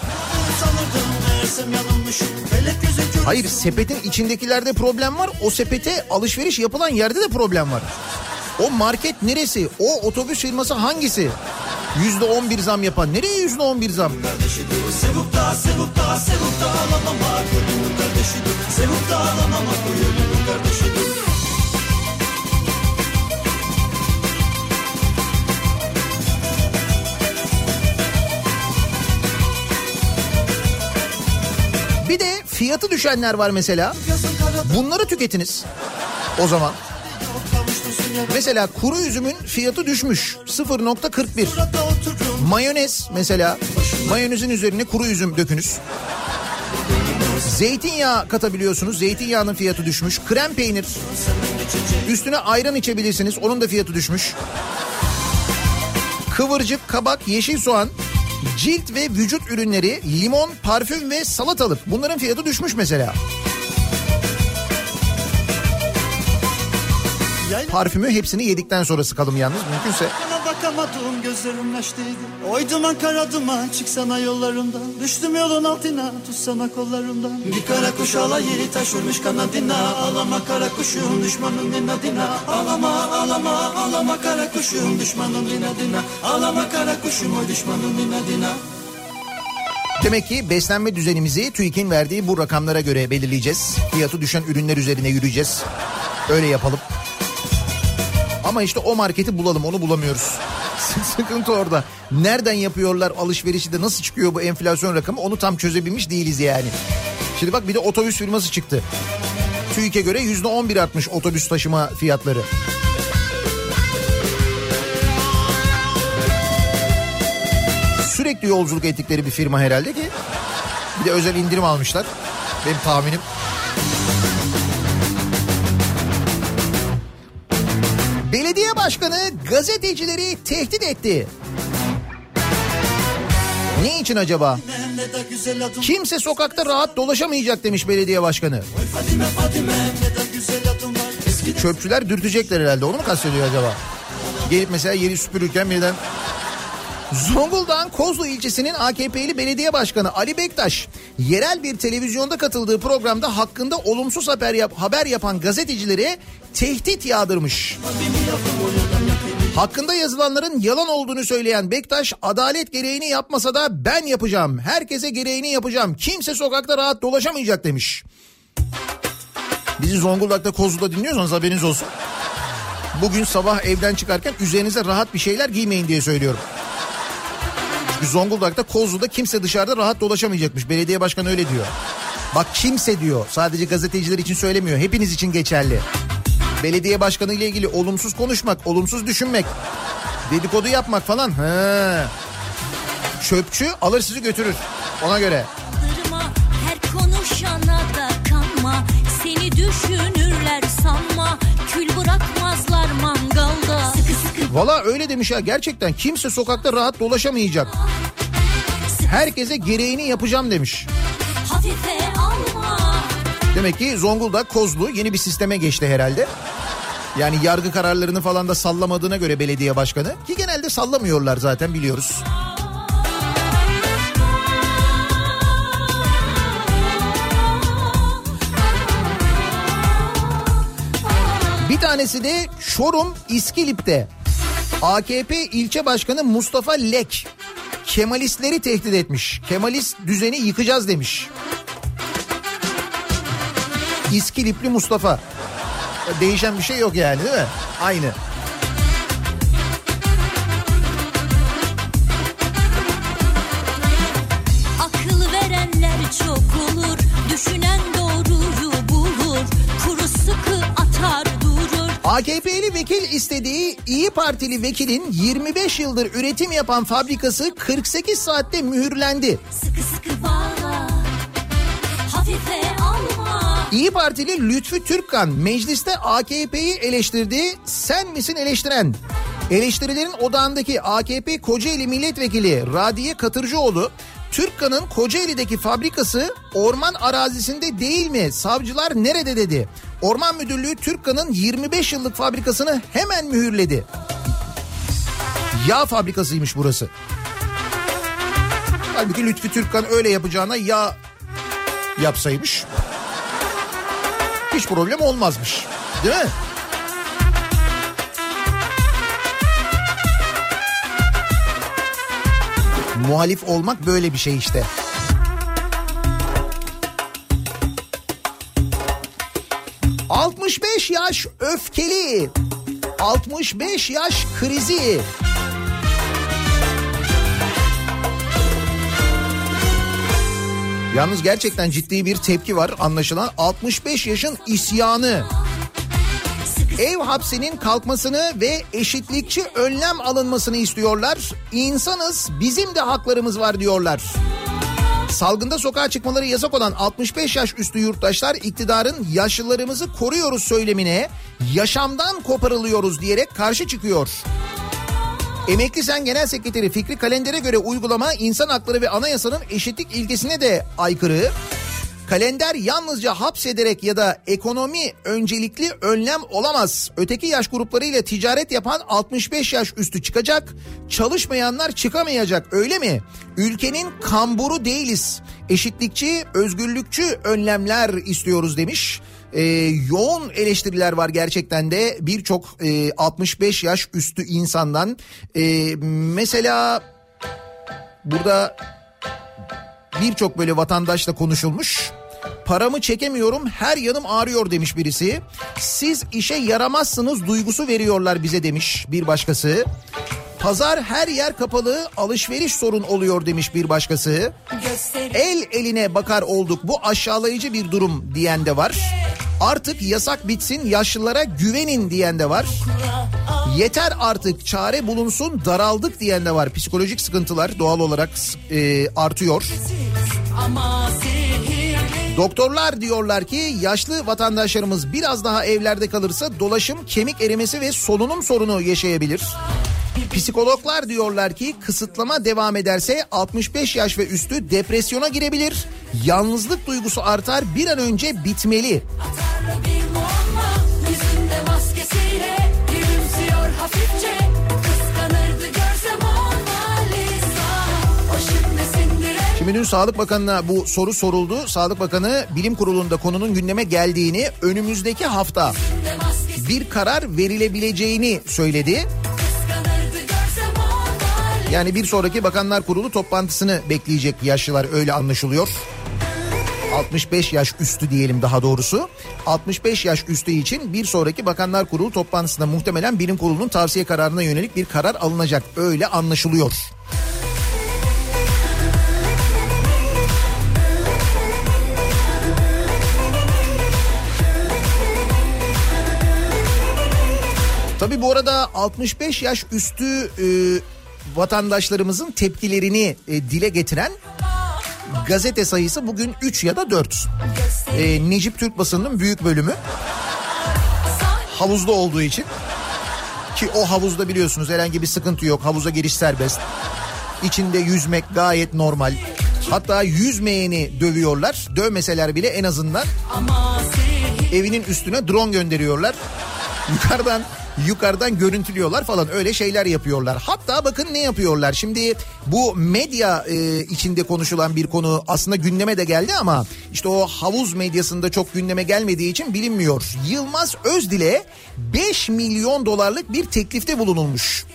Hayır sepetin içindekilerde problem var. O sepete alışveriş yapılan yerde de problem var. O market neresi? O otobüs firması hangisi? Yüzde on bir zam yapan. Nereye yüzde on bir zam? Sevupta, sevupta, sevupta alamama, sevupta alamama, Bir de fiyatı düşenler var mesela. Bunları tüketiniz. O zaman. Mesela kuru üzümün fiyatı düşmüş 0.41. Mayonez mesela mayonezin üzerine kuru üzüm dökünüz. Zeytinyağı katabiliyorsunuz. Zeytinyağının fiyatı düşmüş. Krem peynir. Üstüne ayran içebilirsiniz. Onun da fiyatı düşmüş. Kıvırcık, kabak, yeşil soğan, cilt ve vücut ürünleri, limon, parfüm ve salatalık. Bunların fiyatı düşmüş mesela. Parfümü hepsini yedikten sonra sıkalım yalnız mümkünse. Bakamadım gözlerim yaşlıydı Oy duman kara duman çıksana yollarımdan. Düştüm yolun altına tutsana kollarımdan. Bir kara kuş alayı taş vurmuş kanadına. Ağlama kara kuşum düşmanın dinadina Ağlama ağlama ağlama kara kuşum düşmanın dinadina Ağlama kara kuşum oy düşmanın dinadina Demek ki beslenme düzenimizi TÜİK'in verdiği bu rakamlara göre belirleyeceğiz. Fiyatı düşen ürünler üzerine yürüyeceğiz. Öyle yapalım. Ama işte o marketi bulalım onu bulamıyoruz. Sıkıntı orada. Nereden yapıyorlar alışverişi de nasıl çıkıyor bu enflasyon rakamı onu tam çözebilmiş değiliz yani. Şimdi bak bir de otobüs firması çıktı. TÜİK'e göre yüzde on bir artmış otobüs taşıma fiyatları. Sürekli yolculuk ettikleri bir firma herhalde ki bir de özel indirim almışlar. Benim tahminim. Gazetecileri tehdit etti. Ne için acaba? Kimse sokakta rahat dolaşamayacak demiş belediye başkanı. Çöpçüler dürtecekler herhalde onu mu kastediyor acaba? Gelip mesela yeri süpürürken birden... Zonguldak'ın Kozlu ilçesinin AKP'li belediye başkanı Ali Bektaş yerel bir televizyonda katıldığı programda hakkında olumsuz haber yap haber yapan gazetecilere tehdit yağdırmış. Hakkında yazılanların yalan olduğunu söyleyen Bektaş adalet gereğini yapmasa da ben yapacağım. Herkese gereğini yapacağım. Kimse sokakta rahat dolaşamayacak demiş. Bizi Zonguldak'ta Kozlu'da dinliyorsanız haberiniz olsun. Bugün sabah evden çıkarken üzerinize rahat bir şeyler giymeyin diye söylüyorum. Çünkü Zonguldak'ta Kozlu'da kimse dışarıda rahat dolaşamayacakmış. Belediye başkanı öyle diyor. Bak kimse diyor. Sadece gazeteciler için söylemiyor. Hepiniz için geçerli. Belediye başkanı ile ilgili olumsuz konuşmak, olumsuz düşünmek, dedikodu yapmak falan. He. Çöpçü alır sizi götürür. Ona göre. Her konuşana da kanma Seni düşünürler sanma Kül bırakmazlar mangalda Sıkı sıkı Valla öyle demiş ha gerçekten kimse sokakta rahat dolaşamayacak. Herkese gereğini yapacağım demiş. hafife Demek ki Zonguldak Kozlu yeni bir sisteme geçti herhalde. Yani yargı kararlarını falan da sallamadığına göre belediye başkanı ki genelde sallamıyorlar zaten biliyoruz. Bir tanesi de Çorum İskilip'te AKP ilçe başkanı Mustafa Lek Kemalistleri tehdit etmiş. Kemalist düzeni yıkacağız demiş. İskilipli Mustafa. Değişen bir şey yok yani değil mi? Aynı. AKP'li vekil istediği İyi Partili vekilin 25 yıldır üretim yapan fabrikası 48 saatte mühürlendi. Sıkı sıkı bağla Hafife İyi Partili Lütfü Türkkan mecliste AKP'yi eleştirdi. Sen misin eleştiren? Eleştirilerin odağındaki AKP Kocaeli Milletvekili Radiye Katırcıoğlu Türkkan'ın Kocaeli'deki fabrikası orman arazisinde değil mi? Savcılar nerede dedi. Orman Müdürlüğü Türkkan'ın 25 yıllık fabrikasını hemen mühürledi. Yağ fabrikasıymış burası. Halbuki Lütfü Türkkan öyle yapacağına yağ yapsaymış hiç problem olmazmış. Değil mi? Muhalif olmak böyle bir şey işte. ...65 yaş öfkeli... ...65 yaş krizi... Yalnız gerçekten ciddi bir tepki var anlaşılan 65 yaşın isyanı. Ev hapsinin kalkmasını ve eşitlikçi önlem alınmasını istiyorlar. İnsanız bizim de haklarımız var diyorlar. Salgında sokağa çıkmaları yasak olan 65 yaş üstü yurttaşlar iktidarın yaşlılarımızı koruyoruz söylemine yaşamdan koparılıyoruz diyerek karşı çıkıyor. Emekli Sen Genel Sekreteri Fikri Kalender'e göre uygulama insan hakları ve anayasanın eşitlik ilkesine de aykırı. Kalender yalnızca hapsederek ya da ekonomi öncelikli önlem olamaz. Öteki yaş gruplarıyla ticaret yapan 65 yaş üstü çıkacak. Çalışmayanlar çıkamayacak öyle mi? Ülkenin kamburu değiliz. Eşitlikçi, özgürlükçü önlemler istiyoruz demiş. Ee, yoğun eleştiriler var gerçekten de birçok e, 65 yaş üstü insandan. Ee, mesela burada birçok böyle vatandaşla konuşulmuş. Paramı çekemiyorum her yanım ağrıyor demiş birisi. Siz işe yaramazsınız duygusu veriyorlar bize demiş bir başkası. Pazar her yer kapalı alışveriş sorun oluyor demiş bir başkası. El eline bakar olduk bu aşağılayıcı bir durum diyen de var. Artık yasak bitsin yaşlılara güvenin diyen de var. Yeter artık çare bulunsun daraldık diyen de var. Psikolojik sıkıntılar doğal olarak e, artıyor. Doktorlar diyorlar ki yaşlı vatandaşlarımız biraz daha evlerde kalırsa dolaşım, kemik erimesi ve solunum sorunu yaşayabilir. Psikologlar diyorlar ki kısıtlama devam ederse 65 yaş ve üstü depresyona girebilir. Yalnızlık duygusu artar bir an önce bitmeli. Yüzünde maskesiyle gülümsüyor hafifçe Şimdi dün Sağlık Bakanı'na bu soru soruldu. Sağlık Bakanı bilim kurulunda konunun gündeme geldiğini önümüzdeki hafta bir karar verilebileceğini söyledi. Yani bir sonraki Bakanlar Kurulu toplantısını bekleyecek yaşlılar öyle anlaşılıyor. 65 yaş üstü diyelim daha doğrusu. 65 yaş üstü için bir sonraki Bakanlar Kurulu toplantısında muhtemelen bilim kurulunun tavsiye kararına yönelik bir karar alınacak. Öyle anlaşılıyor. Tabii bu arada 65 yaş üstü e, vatandaşlarımızın tepkilerini e, dile getiren gazete sayısı bugün 3 ya da 4. E, Necip Türk basınının büyük bölümü havuzda olduğu için ki o havuzda biliyorsunuz herhangi bir sıkıntı yok. Havuza giriş serbest. İçinde yüzmek gayet normal. Hatta yüzmeyeni dövüyorlar. Dövmeseler bile en azından evinin üstüne drone gönderiyorlar. Yukarıdan yukarıdan görüntülüyorlar falan öyle şeyler yapıyorlar. Hatta bakın ne yapıyorlar. Şimdi bu medya e, içinde konuşulan bir konu aslında gündeme de geldi ama işte o havuz medyasında çok gündeme gelmediği için bilinmiyor. Yılmaz Özdil'e 5 milyon dolarlık bir teklifte bulunulmuş.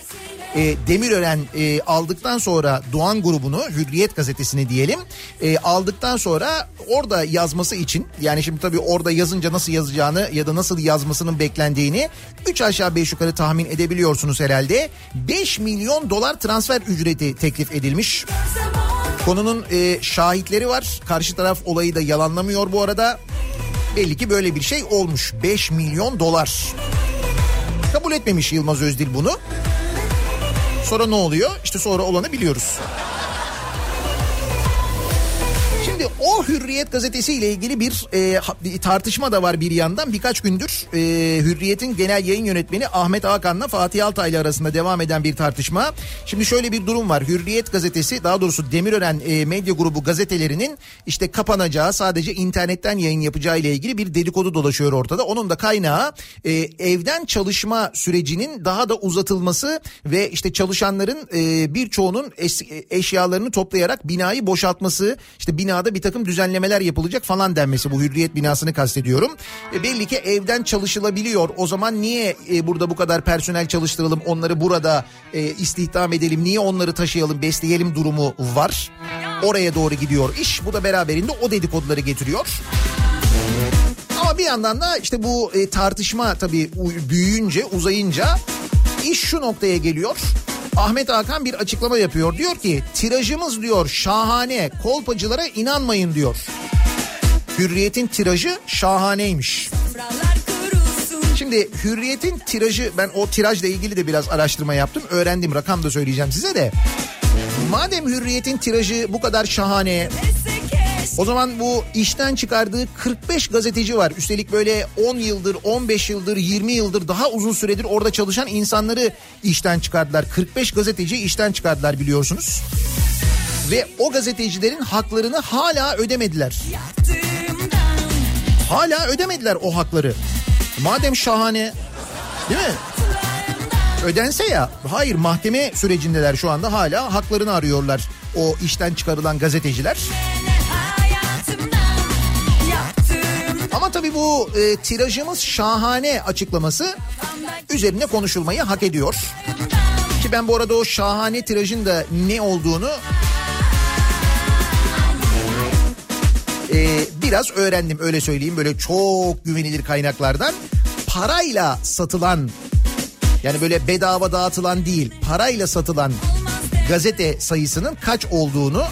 E, Demirören e, aldıktan sonra Doğan grubunu Hürriyet gazetesini diyelim e, aldıktan sonra orada yazması için yani şimdi tabii orada yazınca nasıl yazacağını ya da nasıl yazmasının beklendiğini 3 aşağı 5 yukarı tahmin edebiliyorsunuz herhalde 5 milyon dolar transfer ücreti teklif edilmiş. Konunun e, şahitleri var karşı taraf olayı da yalanlamıyor bu arada belli ki böyle bir şey olmuş 5 milyon dolar. Kabul etmemiş Yılmaz Özdil bunu. Sonra ne oluyor? İşte sonra olanı biliyoruz. Şimdi o Hürriyet gazetesi ile ilgili bir, e, tartışma da var bir yandan. Birkaç gündür e, Hürriyet'in genel yayın yönetmeni Ahmet Hakan'la Fatih Altaylı arasında devam eden bir tartışma. Şimdi şöyle bir durum var. Hürriyet gazetesi daha doğrusu Demirören e, medya grubu gazetelerinin işte kapanacağı sadece internetten yayın yapacağı ile ilgili bir dedikodu dolaşıyor ortada. Onun da kaynağı e, evden çalışma sürecinin daha da uzatılması ve işte çalışanların e, birçoğunun es- eşyalarını toplayarak binayı boşaltması işte binada bir takım düzenlemeler yapılacak falan denmesi bu hürriyet binasını kastediyorum. E, belli ki evden çalışılabiliyor o zaman niye e, burada bu kadar personel çalıştıralım onları burada e, istihdam edelim niye onları taşıyalım besleyelim durumu var. Oraya doğru gidiyor iş bu da beraberinde o dedikoduları getiriyor. Ama bir yandan da işte bu e, tartışma tabii büyüyünce, uzayınca iş şu noktaya geliyor. Ahmet Hakan bir açıklama yapıyor. Diyor ki tirajımız diyor şahane kolpacılara inanmayın diyor. Hürriyet'in tirajı şahaneymiş. Şimdi Hürriyet'in tirajı ben o tirajla ilgili de biraz araştırma yaptım. Öğrendim rakam da söyleyeceğim size de. Madem Hürriyet'in tirajı bu kadar şahane O zaman bu işten çıkardığı 45 gazeteci var. Üstelik böyle 10 yıldır, 15 yıldır, 20 yıldır daha uzun süredir orada çalışan insanları işten çıkardılar. 45 gazeteci işten çıkardılar biliyorsunuz. Ve o gazetecilerin haklarını hala ödemediler. Hala ödemediler o hakları. Madem şahane değil mi? Ödense ya. Hayır mahkeme sürecindeler şu anda hala haklarını arıyorlar o işten çıkarılan gazeteciler. Ama tabii bu e, tirajımız şahane açıklaması üzerine konuşulmayı hak ediyor. Ki ben bu arada o şahane tirajın da ne olduğunu e, biraz öğrendim öyle söyleyeyim böyle çok güvenilir kaynaklardan. Parayla satılan yani böyle bedava dağıtılan değil parayla satılan gazete sayısının kaç olduğunu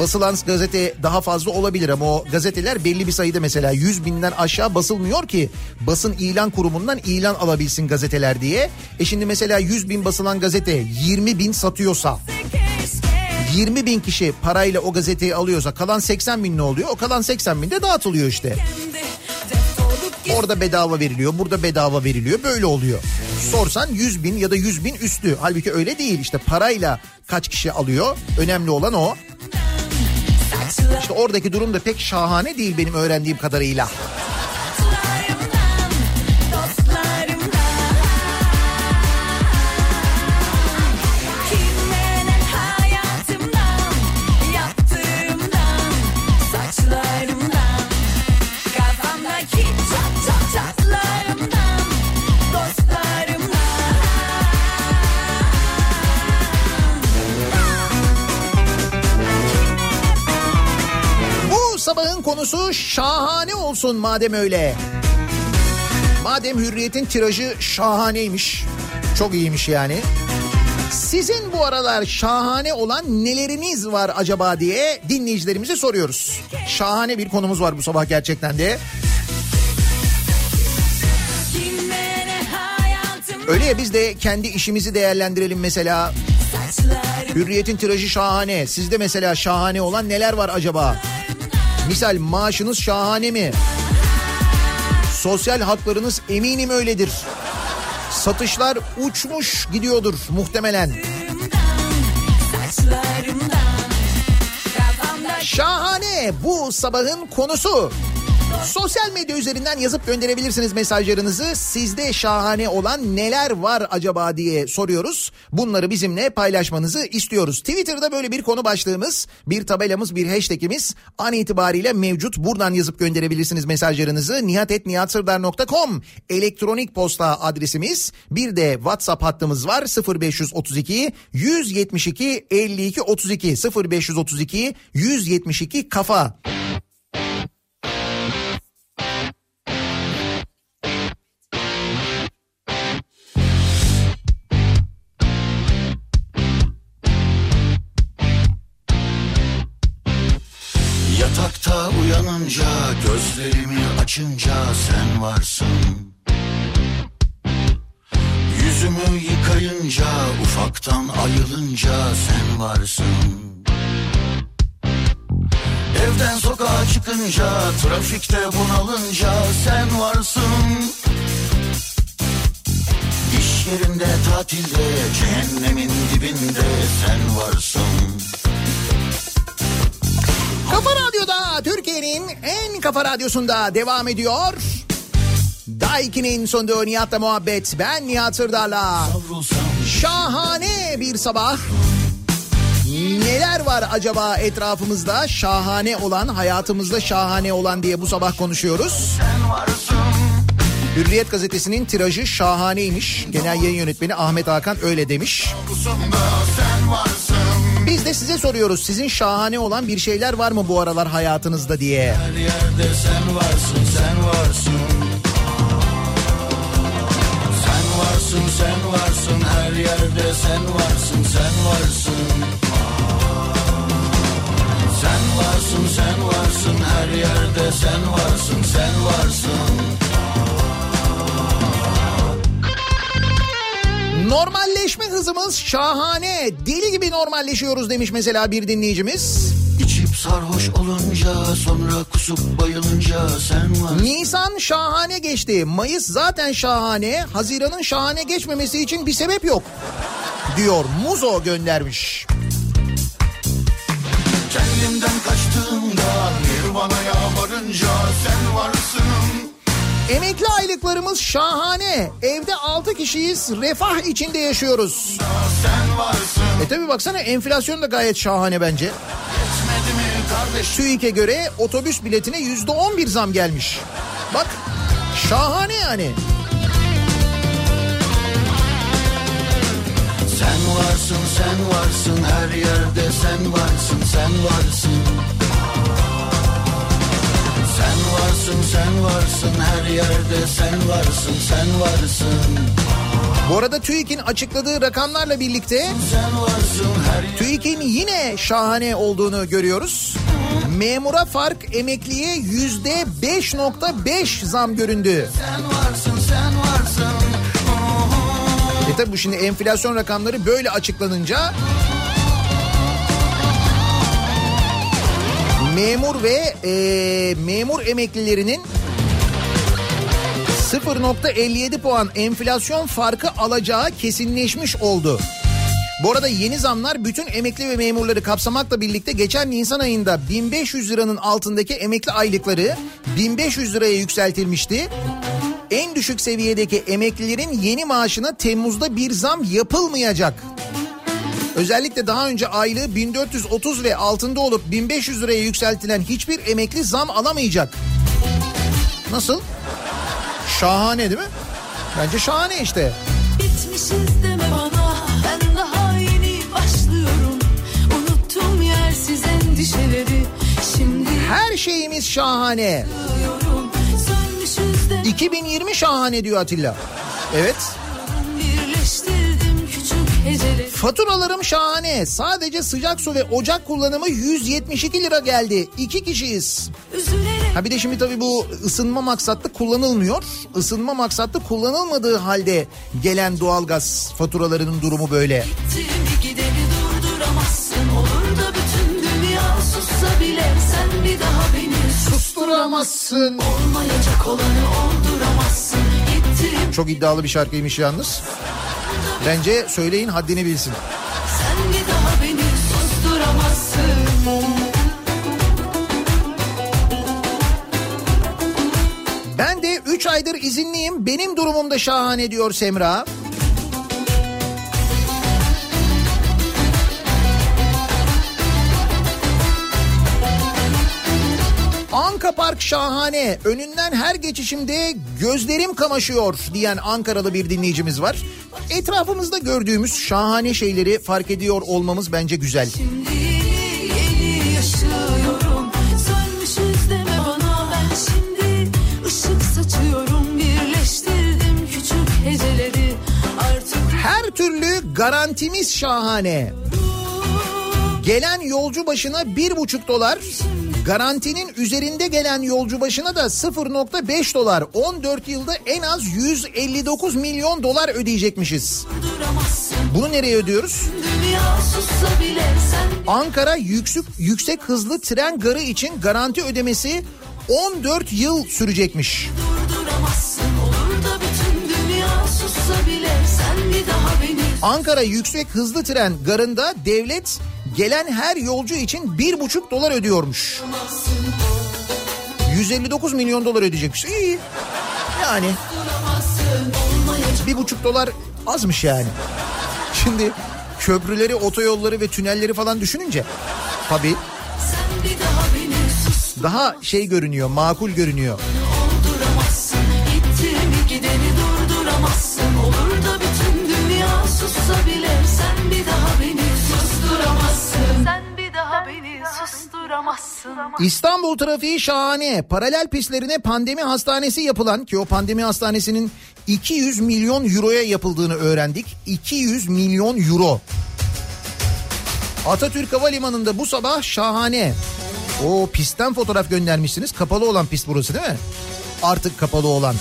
basılan gazete daha fazla olabilir ama o gazeteler belli bir sayıda mesela 100 binden aşağı basılmıyor ki basın ilan kurumundan ilan alabilsin gazeteler diye. E şimdi mesela 100 bin basılan gazete 20 bin satıyorsa 20 bin kişi parayla o gazeteyi alıyorsa kalan 80 bin ne oluyor? O kalan 80 bin de dağıtılıyor işte. Orada bedava veriliyor, burada bedava veriliyor. Böyle oluyor. Sorsan 100 bin ya da 100 bin üstü. Halbuki öyle değil. İşte parayla kaç kişi alıyor? Önemli olan o. İşte oradaki durum da pek şahane değil benim öğrendiğim kadarıyla. Konusu şahane olsun madem öyle. Madem hürriyetin tirajı şahaneymiş. Çok iyiymiş yani. Sizin bu aralar şahane olan neleriniz var acaba diye dinleyicilerimize soruyoruz. Şahane bir konumuz var bu sabah gerçekten de. Öyle ya biz de kendi işimizi değerlendirelim mesela. Hürriyetin tirajı şahane. Sizde mesela şahane olan neler var acaba? Misal maaşınız şahane mi? Sosyal haklarınız eminim öyledir. Satışlar uçmuş gidiyordur muhtemelen. Şahane bu sabahın konusu. Sosyal medya üzerinden yazıp gönderebilirsiniz mesajlarınızı. Sizde şahane olan neler var acaba diye soruyoruz. Bunları bizimle paylaşmanızı istiyoruz. Twitter'da böyle bir konu başlığımız, bir tabelamız, bir hashtagimiz an itibariyle mevcut. Buradan yazıp gönderebilirsiniz mesajlarınızı. nihatetnihatsırdar.com elektronik posta adresimiz. Bir de WhatsApp hattımız var 0532 172 52 32 0532 172 kafa. Açınca sen varsın. Yüzümü yıkayınca ufaktan ayılınca sen varsın. Evden sokağa çıkınca trafikte bunalınca sen varsın. İş yerinde tatilde cehennemin dibinde sen varsın Kafa Radyo'da Türkiye'nin en kafa radyosunda devam ediyor. Daiki'nin sonunda Nihat'la muhabbet. Ben Nihat Sırdar'la. Şahane bir sabah. Neler var acaba etrafımızda şahane olan, hayatımızda şahane olan diye bu sabah konuşuyoruz. Hürriyet gazetesinin tirajı şahaneymiş. Genel yayın yönetmeni Ahmet Hakan öyle demiş. Biz de size soruyoruz. Sizin şahane olan bir şeyler var mı bu aralar hayatınızda diye. Her yerde sen varsın, sen varsın. Sen varsın, sen varsın. Her yerde sen varsın, sen varsın. Sen varsın, sen varsın. Her yerde sen varsın, sen varsın. Normalleşme hızımız şahane. Deli gibi normalleşiyoruz demiş mesela bir dinleyicimiz. İçip sarhoş olunca sonra kusup bayılınca sen varsın. Nisan şahane geçti. Mayıs zaten şahane. Haziran'ın şahane geçmemesi için bir sebep yok. Diyor Muzo göndermiş. Kendimden kaçtığımda Nirvana'ya varınca sen varsın. Emekli aylıklarımız şahane. Evde 6 kişiyiz. Refah içinde yaşıyoruz. E tabi baksana enflasyon da gayet şahane bence. TÜİK'e göre otobüs biletine yüzde on bir zam gelmiş. Bak şahane yani. Sen varsın sen varsın her yerde sen varsın sen varsın. Sen varsın sen varsın her yerde sen varsın sen varsın. Bu arada TÜİK'in açıkladığı rakamlarla birlikte. TÜİK'in yine şahane olduğunu görüyoruz. Memura fark emekliye yüzde 5.5 zam göründü. Sen varsın sen varsın. E tabi bu şimdi enflasyon rakamları böyle açıklanınca memur ve e, memur emeklilerinin 0.57 puan enflasyon farkı alacağı kesinleşmiş oldu. Bu arada yeni zamlar bütün emekli ve memurları kapsamakla birlikte geçen Nisan ayında 1500 liranın altındaki emekli aylıkları 1500 liraya yükseltilmişti. En düşük seviyedeki emeklilerin yeni maaşına Temmuz'da bir zam yapılmayacak. Özellikle daha önce aylığı 1430 ve altında olup 1500 liraya yükseltilen hiçbir emekli zam alamayacak. Nasıl? Şahane değil mi? Bence şahane işte. Bitmişiz deme bana ben daha yeni başlıyorum Unuttum yersiz endişeleri şimdi Her şeyimiz şahane. diyorum Sönmüşüz de 2020 şahane diyor Atilla. Evet. birleştirdim küçük heceleri Faturalarım şahane. Sadece sıcak su ve ocak kullanımı 172 lira geldi. İki kişiyiz. Ha bir de şimdi tabii bu ısınma maksatlı kullanılmıyor. Isınma maksatlı kullanılmadığı halde gelen doğalgaz faturalarının durumu böyle. gittiğimi gideni durduramazsın Olur da bütün dünya sussa bile sen bir daha beni Susturamazsın. Olmayacak olanı olduramazsın Gittiğim Çok iddialı bir şarkıymış yalnız. Bence söyleyin haddini bilsin. sen bir daha beni susturamazsın Ben de 3 aydır izinliyim. Benim durumum da şahane diyor Semra. Anka Park şahane. Önünden her geçişimde gözlerim kamaşıyor diyen Ankaralı bir dinleyicimiz var. Etrafımızda gördüğümüz şahane şeyleri fark ediyor olmamız bence güzel. Şimdi yeni yaşıyorum Sönmüşüz deme bana ben şimdi ışık saçıyorum Birleştirdim küçük heceleri Artık Her türlü garantimiz şahane. Gelen yolcu başına bir buçuk dolar, garantinin üzerinde gelen yolcu başına da 0.5 dolar. 14 yılda en az 159 milyon dolar ödeyecekmişiz. Bunu nereye ödüyoruz? Ankara yüksek, yüksek hızlı tren garı için garanti ödemesi 14 yıl sürecekmiş. bile Ankara yüksek hızlı tren garında devlet gelen her yolcu için bir buçuk dolar ödüyormuş. 159 milyon dolar ödeyecekmiş. İyi. Yani bir buçuk dolar azmış yani. Şimdi köprüleri, otoyolları ve tünelleri falan düşününce tabii daha şey görünüyor, makul görünüyor. İstanbul trafiği şahane. Paralel pistlerine pandemi hastanesi yapılan ki o pandemi hastanesinin 200 milyon euroya yapıldığını öğrendik. 200 milyon euro. Atatürk Havalimanı'nda bu sabah şahane. O pistten fotoğraf göndermişsiniz. Kapalı olan pist burası değil mi? Artık kapalı olan.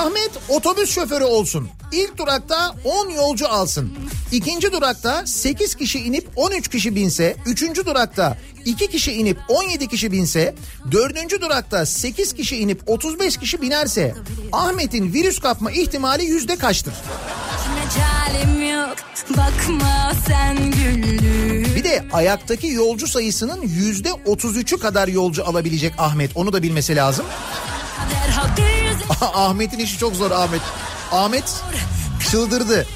Ahmet otobüs şoförü olsun. İlk durakta 10 yolcu alsın. İkinci durakta 8 kişi inip 13 kişi binse. Üçüncü durakta 2 kişi inip 17 kişi binse. Dördüncü durakta 8 kişi inip 35 kişi binerse. Ahmet'in virüs kapma ihtimali yüzde kaçtır? Yok. Bir de ayaktaki yolcu sayısının yüzde 33'ü kadar yolcu alabilecek Ahmet. Onu da bilmesi lazım. Yüzü Ahmet'in işi çok zor Ahmet. Ahmet çıldırdı.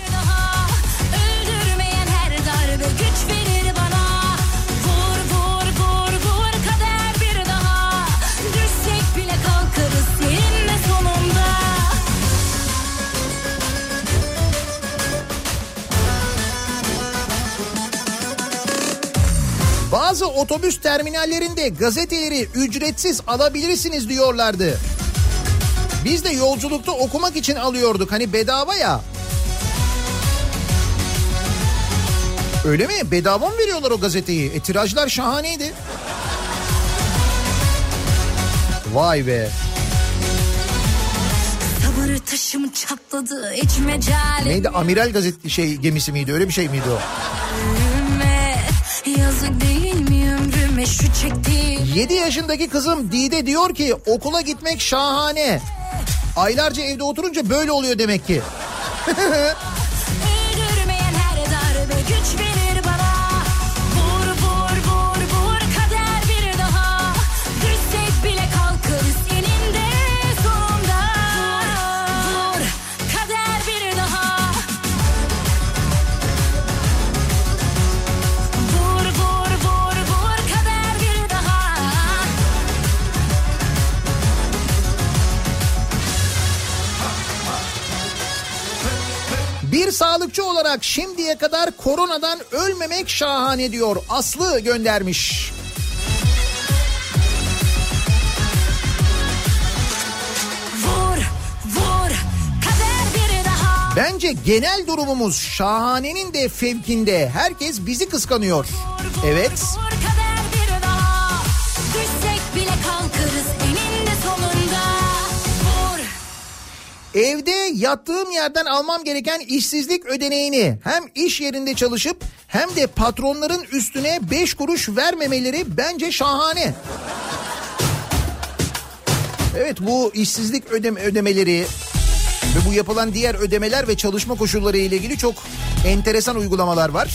Bazı otobüs terminallerinde gazeteleri ücretsiz alabilirsiniz diyorlardı. Biz de yolculukta okumak için alıyorduk hani bedava ya. Öyle mi? Bedava mı veriyorlar o gazeteyi? E tirajlar şahaneydi. Vay be. Sabır taşım çatladı hiç Neydi? Amiral gazet şey gemisi miydi? Öyle bir şey miydi o? Ömrüme Yazık değil mi ömrüme şu çektiğim 7 yaşındaki kızım Dide diyor ki okula gitmek şahane. Aylarca evde oturunca böyle oluyor demek ki. Bir sağlıkçı olarak şimdiye kadar koronadan ölmemek şahane diyor. Aslı göndermiş. Bence genel durumumuz şahanenin de fevkinde. Herkes bizi kıskanıyor. Evet. Evde yattığım yerden almam gereken işsizlik ödeneğini hem iş yerinde çalışıp hem de patronların üstüne 5 kuruş vermemeleri bence şahane. Evet bu işsizlik ödeme, ödemeleri ve bu yapılan diğer ödemeler ve çalışma koşulları ile ilgili çok enteresan uygulamalar var.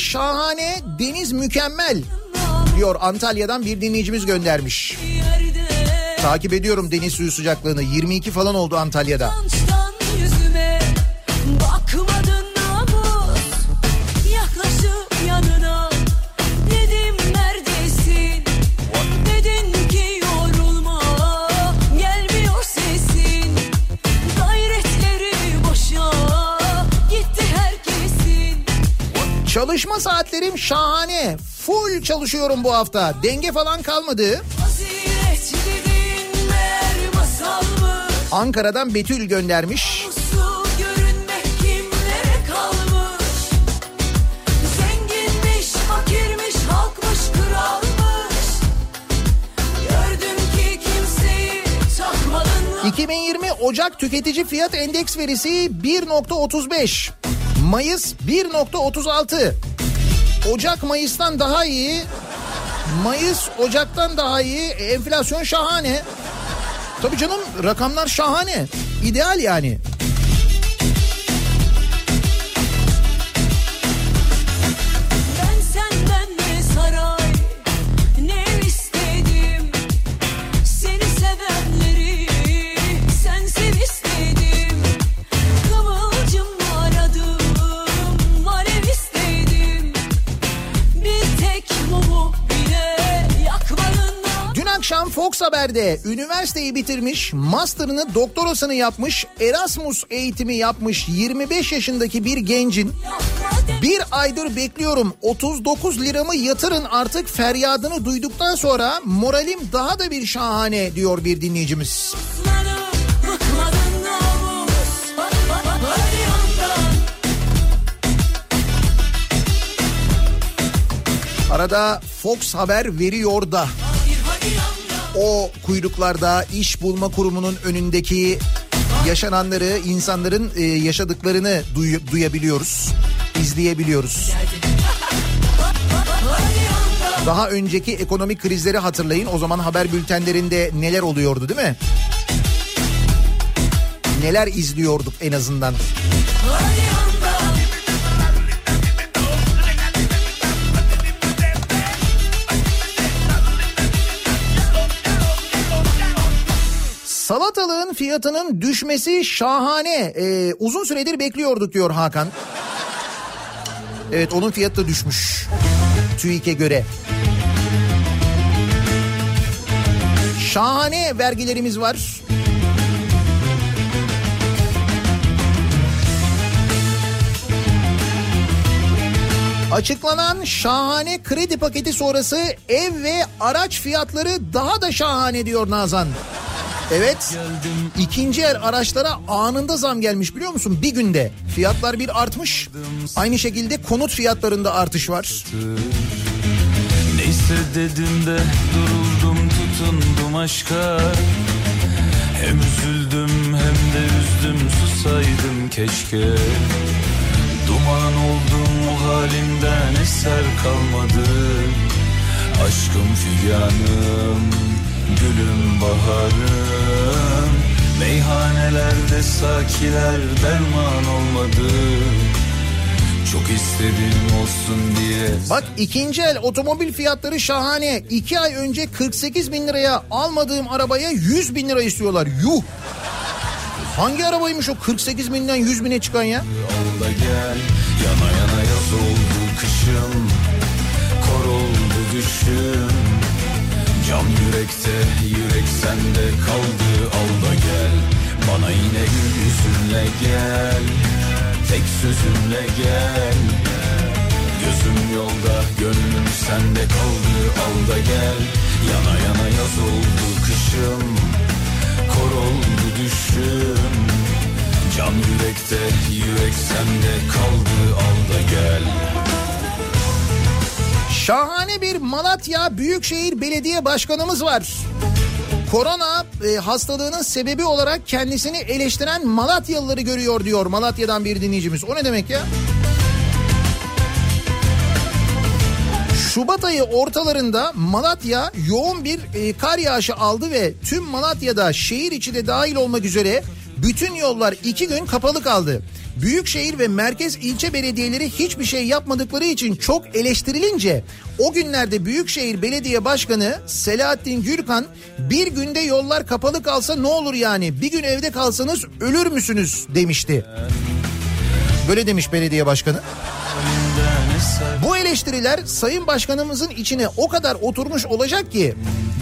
Şahane, deniz mükemmel diyor Antalya'dan bir dinleyicimiz göndermiş. Takip ediyorum deniz suyu sıcaklığını 22 falan oldu Antalya'da. Utançtan Çalışma saatlerim şahane. Full çalışıyorum bu hafta. Denge falan kalmadı. Ankara'dan Betül göndermiş. Su görünmek kimlere kalmış Zenginmiş, fakirmiş, halkmış, kralmış Gördüm ki kimseyi takmadın 2020 Ocak tüketici fiyat endeks verisi 1.35. Mayıs 1.36. Ocak Mayıs'tan daha iyi. Mayıs Ocak'tan daha iyi. E, enflasyon şahane. Tabii canım rakamlar şahane. İdeal yani. Fox Haber'de üniversiteyi bitirmiş, master'ını, doktorasını yapmış, Erasmus eğitimi yapmış 25 yaşındaki bir gencin Bir aydır bekliyorum 39 liramı yatırın artık feryadını duyduktan sonra moralim daha da bir şahane diyor bir dinleyicimiz. Hadi Arada Fox Haber veriyor da o kuyruklarda iş bulma kurumunun önündeki yaşananları, insanların e, yaşadıklarını duy- duyabiliyoruz, izleyebiliyoruz. Daha önceki ekonomik krizleri hatırlayın. O zaman haber bültenlerinde neler oluyordu değil mi? Neler izliyorduk en azından. Salatalığın fiyatının düşmesi şahane. Ee, uzun süredir bekliyorduk diyor Hakan. Evet onun fiyatı da düşmüş. TÜİK'e göre. Şahane vergilerimiz var. Açıklanan şahane kredi paketi sonrası ev ve araç fiyatları daha da şahane diyor Nazan. Evet. İkinci el araçlara anında zam gelmiş biliyor musun? Bir günde. Fiyatlar bir artmış. Aynı şekilde konut fiyatlarında artış var. Neyse dedim de duruldum tutundum aşka. Hem üzüldüm hem de üzdüm. Susaydım keşke. Duman oldum o halimden eser kalmadı. Aşkım figanım gülüm baharım Meyhanelerde sakiler derman olmadı Çok istedim olsun diye Bak ikinci el otomobil fiyatları şahane. İki ay önce 48 bin liraya almadığım arabaya 100 bin lira istiyorlar. Yuh! Hangi arabaymış o 48 binden 100 bine çıkan ya? Al da gel yana yana yaz oldu kışım Kor oldu düşüm Cam yürekte yürek sende kaldı al da gel. Bana yine gül yüzünle gel Tek sözünle gel. Gözüm yolda gönlüm sende kaldı al da gel. Yana yana yaz oldu kışım Kor oldu düşüm. Can yürekte yürek sende kaldı al da gel Şahane bir Malatya Büyükşehir Belediye Başkanımız var. Korona e, hastalığının sebebi olarak kendisini eleştiren Malatyalıları görüyor diyor Malatya'dan bir dinleyicimiz. O ne demek ya? Şubat ayı ortalarında Malatya yoğun bir e, kar yağışı aldı ve tüm Malatya'da şehir içi de dahil olmak üzere bütün yollar iki gün kapalı kaldı. Büyükşehir ve merkez ilçe belediyeleri hiçbir şey yapmadıkları için çok eleştirilince o günlerde Büyükşehir Belediye Başkanı Selahattin Gürkan bir günde yollar kapalı kalsa ne olur yani bir gün evde kalsanız ölür müsünüz demişti. Böyle demiş belediye başkanı. Bu eleştiriler Sayın Başkanımızın içine o kadar oturmuş olacak ki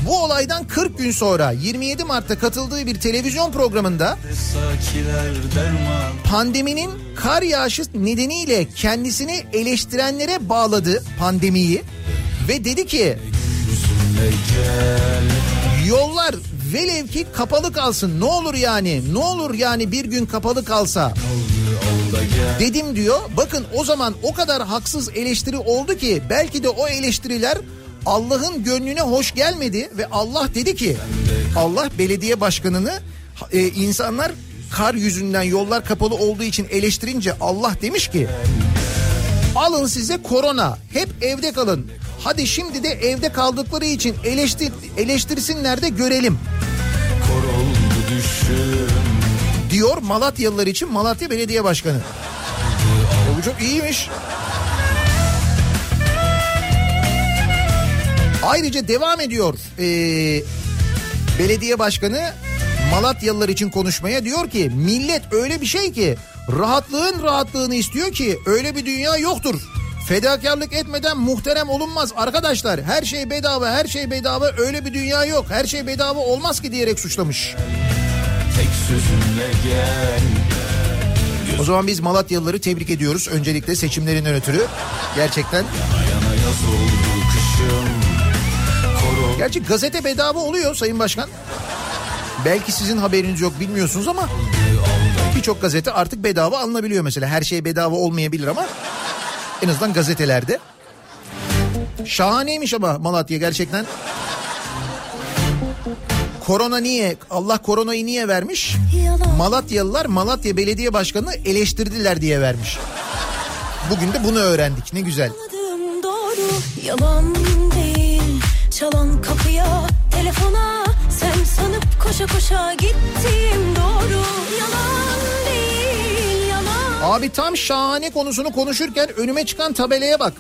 bu olaydan 40 gün sonra 27 Mart'ta katıldığı bir televizyon programında pandeminin kar yağışı nedeniyle kendisini eleştirenlere bağladı pandemiyi ve dedi ki yollar velev ki kapalı kalsın ne olur yani ne olur yani bir gün kapalı kalsa dedim diyor. Bakın o zaman o kadar haksız eleştiri oldu ki belki de o eleştiriler Allah'ın gönlüne hoş gelmedi ve Allah dedi ki Allah belediye başkanını e, insanlar kar yüzünden yollar kapalı olduğu için eleştirince Allah demiş ki alın size korona hep evde kalın. Hadi şimdi de evde kaldıkları için eleştir, eleştirsinler de görelim diyor Malatyalılar için Malatya Belediye Başkanı. E bu çok iyiymiş. Ayrıca devam ediyor ee, belediye başkanı Malatyalılar için konuşmaya diyor ki millet öyle bir şey ki rahatlığın rahatlığını istiyor ki öyle bir dünya yoktur. Fedakarlık etmeden muhterem olunmaz arkadaşlar. Her şey bedava, her şey bedava öyle bir dünya yok. Her şey bedava olmaz ki diyerek suçlamış. Tek sözünle gel O zaman biz Malatyalıları tebrik ediyoruz. Öncelikle seçimlerinden ötürü. Gerçekten. Yana kışım Koru Gerçi gazete bedava oluyor Sayın Başkan. Belki sizin haberiniz yok bilmiyorsunuz ama birçok gazete artık bedava alınabiliyor mesela. Her şey bedava olmayabilir ama en azından gazetelerde. Şahaneymiş ama Malatya gerçekten. Korona niye? Allah koronayı niye vermiş? Malatyalılar Malatya Belediye Başkanı'nı eleştirdiler diye vermiş. Bugün de bunu öğrendik. Ne güzel. Doğru yalan değil Çalan kapıya telefona Sen sanıp koşa koşa gittiğim doğru yalan Abi tam şahane konusunu konuşurken önüme çıkan tabelaya bak.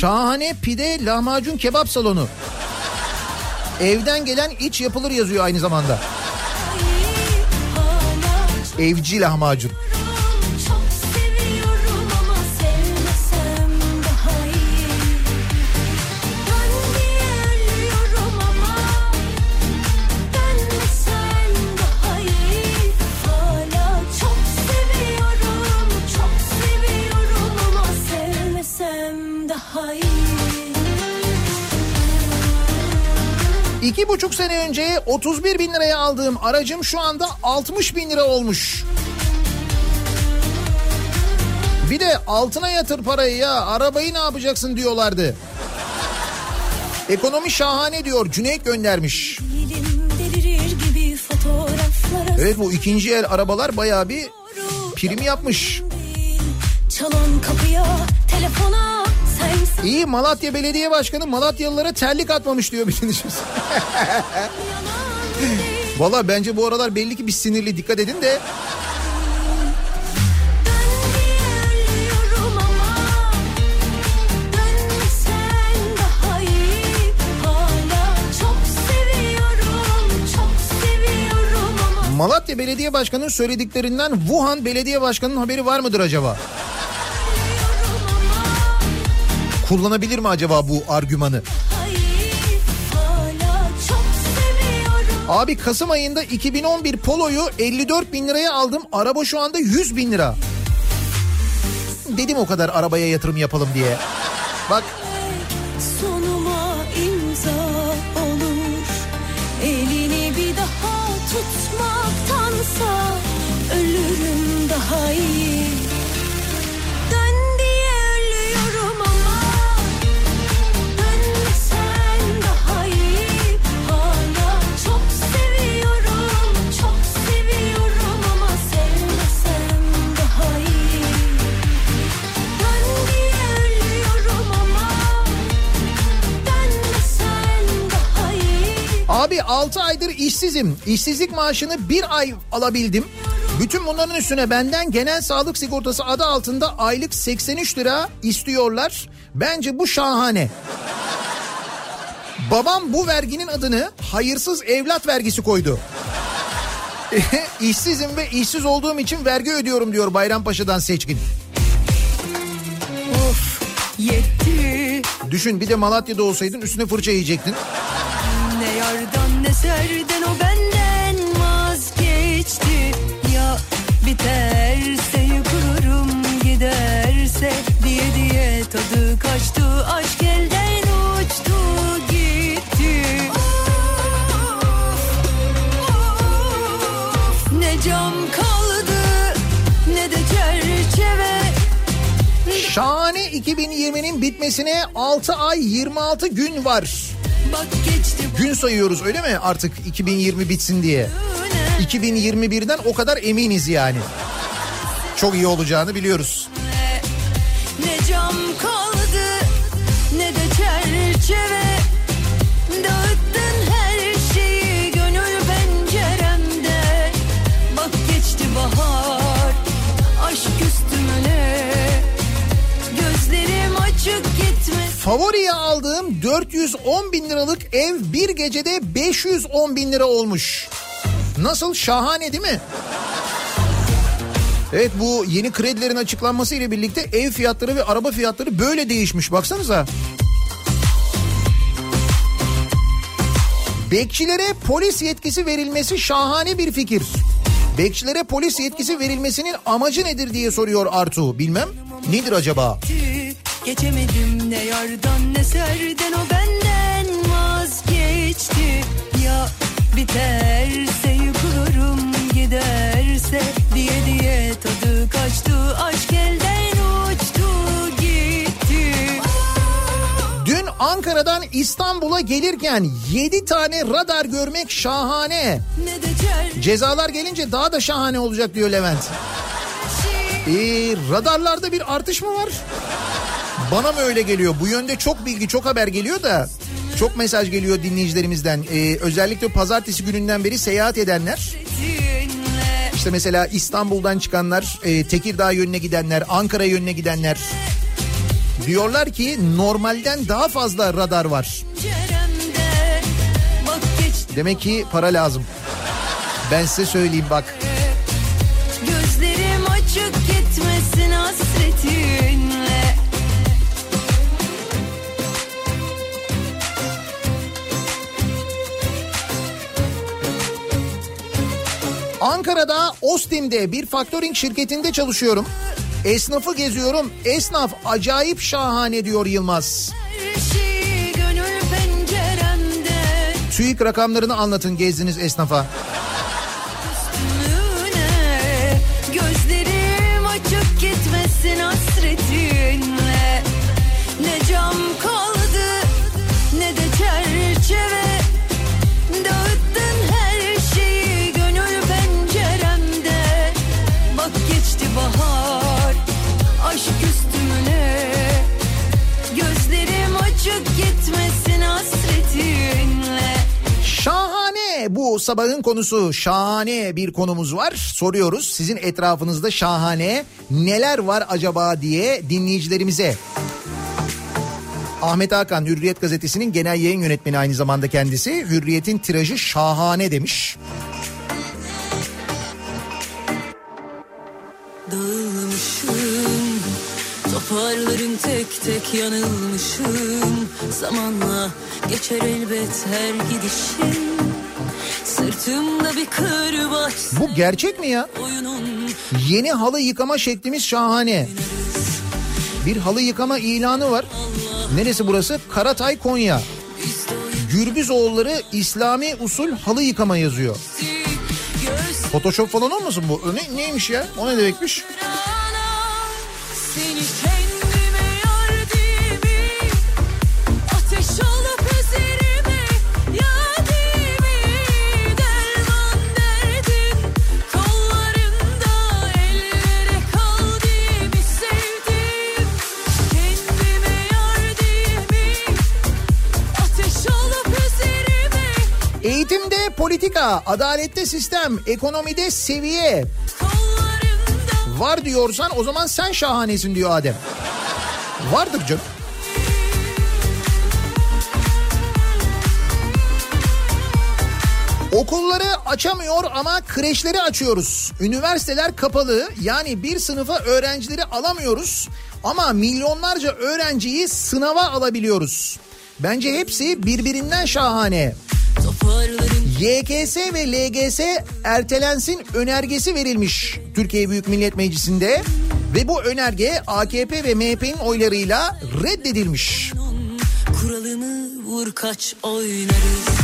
Şahane pide lahmacun kebap salonu. Evden gelen iç yapılır yazıyor aynı zamanda. Evci lahmacun. İki buçuk sene önce 31 bin liraya aldığım aracım şu anda 60 bin lira olmuş. Bir de altına yatır parayı ya arabayı ne yapacaksın diyorlardı. Ekonomi şahane diyor Cüneyt göndermiş. Evet bu ikinci el arabalar bayağı bir prim yapmış. Çalan kapıya, telefona İyi Malatya Belediye Başkanı Malatyalılara terlik atmamış diyor bir dinleyicimiz. Valla bence bu aralar belli ki bir sinirli dikkat edin de Malatya Belediye Başkanı'nın söylediklerinden Wuhan Belediye Başkanı'nın haberi var mıdır acaba? Kullanabilir mi acaba bu argümanı? Abi Kasım ayında 2011 Polo'yu 54 bin liraya aldım. Araba şu anda 100 bin lira. Dedim o kadar arabaya yatırım yapalım diye. Bak Sonuma imza olur Elini bir daha tutmaktansa Ölürüm daha iyi abi 6 aydır işsizim. İşsizlik maaşını bir ay alabildim. Bütün bunların üstüne benden genel sağlık sigortası adı altında aylık 83 lira istiyorlar. Bence bu şahane. Babam bu verginin adını hayırsız evlat vergisi koydu. İşsizim ve işsiz olduğum için vergi ödüyorum diyor Bayrampaşa'dan seçkin. Of yetti Düşün bir de Malatya'da olsaydın üstüne fırça yiyecektin. Ne yardan ne serden o benden vazgeçti. Ya biterse yıkılırım giderse Diye diye tadı kaçtı. Aşk elden uçtu gitti. Ne cam kaldı ne de çerçeve. Şahane 2020'nin bitmesine 6 ay 26 gün var. Gün sayıyoruz öyle mi artık 2020 bitsin diye. 2021'den o kadar eminiz yani. Çok iyi olacağını biliyoruz. Ne cam Favoriye aldığım 410 bin liralık ev bir gecede 510 bin lira olmuş. Nasıl şahane değil mi? Evet bu yeni kredilerin açıklanması ile birlikte ev fiyatları ve araba fiyatları böyle değişmiş baksanıza. Bekçilere polis yetkisi verilmesi şahane bir fikir. Bekçilere polis yetkisi verilmesinin amacı nedir diye soruyor Artu. Bilmem. Nedir acaba? Geçemedim ne yardan ne serden o benden vazgeçti Ya biterse yıkılırım giderse diye diye tadı kaçtı aşk elden uçtu gitti Dün Ankara'dan İstanbul'a gelirken 7 tane radar görmek şahane. Cezalar gelince daha da şahane olacak diyor Levent. Ee, radarlarda bir artış mı var? Bana mı öyle geliyor? Bu yönde çok bilgi, çok haber geliyor da çok mesaj geliyor dinleyicilerimizden. Ee, özellikle pazartesi gününden beri seyahat edenler. İşte mesela İstanbul'dan çıkanlar, e, Tekirdağ yönüne gidenler, Ankara yönüne gidenler. Diyorlar ki normalden daha fazla radar var. Demek ki para lazım. Ben size söyleyeyim bak. Gözlerim açık gitmesin hasretinle Ankara'da Ostim'de bir factoring şirketinde çalışıyorum. Esnafı geziyorum. Esnaf acayip şahane diyor Yılmaz. Şey TÜİK rakamlarını anlatın gezdiniz esnafa. Ne cam kaldı ne de çerçeve Bu sabahın konusu şahane bir konumuz var. Soruyoruz sizin etrafınızda şahane neler var acaba diye dinleyicilerimize. Ahmet Hakan Hürriyet gazetesinin genel yayın yönetmeni aynı zamanda kendisi. Hürriyet'in tirajı şahane demiş. Dağılmışım Toparlarım tek tek yanılmışım Zamanla geçer elbet her gidişim Sırtımda bir kırbaç Bu gerçek mi ya? oyunun Yeni halı yıkama şeklimiz şahane. Bir halı yıkama ilanı var. Neresi burası? Karatay Konya. Gürbüzoğulları İslami usul halı yıkama yazıyor. Photoshop falan olmasın bu? Ne, neymiş ya? O ne demekmiş? Politika, adalette sistem, ekonomide seviye var diyorsan o zaman sen şahanesin diyor Adem. Vardır canım. Okulları açamıyor ama kreşleri açıyoruz. Üniversiteler kapalı yani bir sınıfa öğrencileri alamıyoruz ama milyonlarca öğrenciyi sınava alabiliyoruz. Bence hepsi birbirinden şahane. YKS ve LGS ertelensin önergesi verilmiş Türkiye Büyük Millet Meclisi'nde ve bu önerge AKP ve MHP'nin oylarıyla reddedilmiş.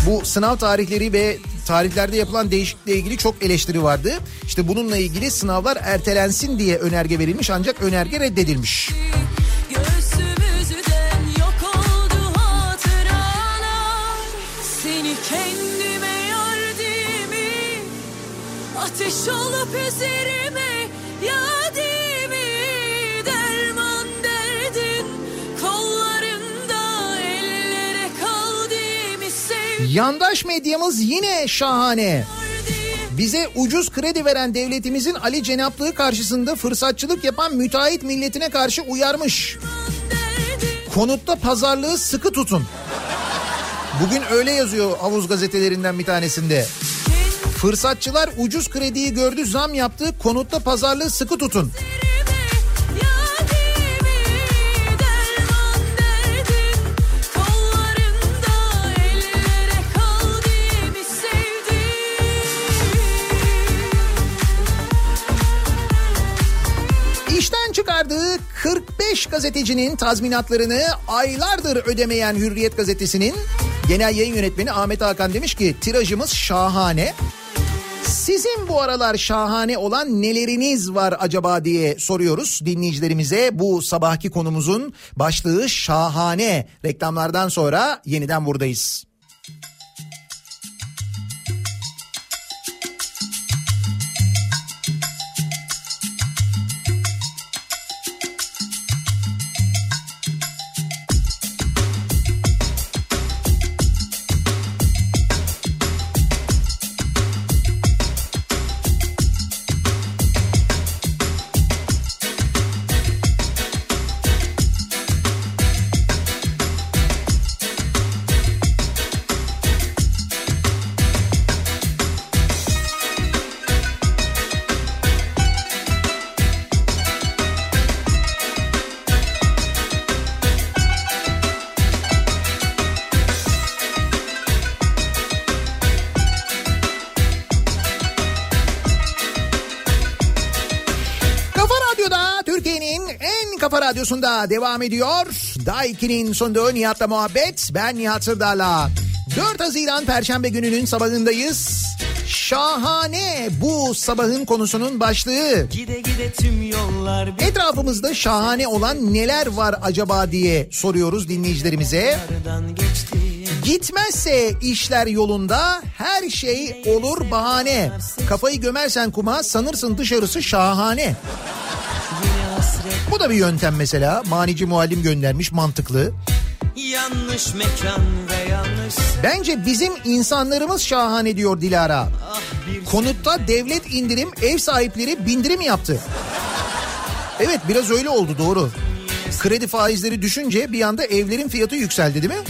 Bu sınav tarihleri ve tarihlerde yapılan değişiklikle ilgili çok eleştiri vardı. İşte bununla ilgili sınavlar ertelensin diye önerge verilmiş ancak önerge reddedilmiş. Göğsümüzden Olup üzerime yadimi Derman derdin kollarında ellere kaldığımı sevdim Yandaş medyamız yine şahane. Bize ucuz kredi veren devletimizin Ali Cenaplığı karşısında fırsatçılık yapan müteahhit milletine karşı uyarmış. Konutta pazarlığı sıkı tutun. Bugün öyle yazıyor havuz gazetelerinden bir tanesinde. Fırsatçılar ucuz krediyi gördü zam yaptı. Konutta pazarlığı sıkı tutun. İşten çıkardığı 45 gazetecinin tazminatlarını aylardır ödemeyen Hürriyet gazetesinin genel yayın yönetmeni Ahmet Hakan demiş ki tirajımız şahane. Sizin bu aralar şahane olan neleriniz var acaba diye soruyoruz dinleyicilerimize. Bu sabahki konumuzun başlığı şahane. Reklamlardan sonra yeniden buradayız. Devam ediyor. Daiki'nin sunduğu Nihat'la muhabbet. Ben Nihat Sırdar'la. 4 Haziran Perşembe gününün sabahındayız. Şahane bu sabahın konusunun başlığı. Gide gide tüm yollar bir Etrafımızda şahane olan neler var acaba diye soruyoruz dinleyicilerimize. Gitmezse işler yolunda her şey olur bahane. Kafayı gömersen kuma sanırsın dışarısı şahane. Bu da bir yöntem mesela. Manici muallim göndermiş mantıklı. yanlış mekan ve yanlış Bence bizim insanlarımız şahane diyor Dilara. ah Konutta devlet indirim ev sahipleri bindirim yaptı. Evet biraz öyle oldu doğru. Kredi faizleri düşünce bir anda evlerin fiyatı yükseldi değil mi?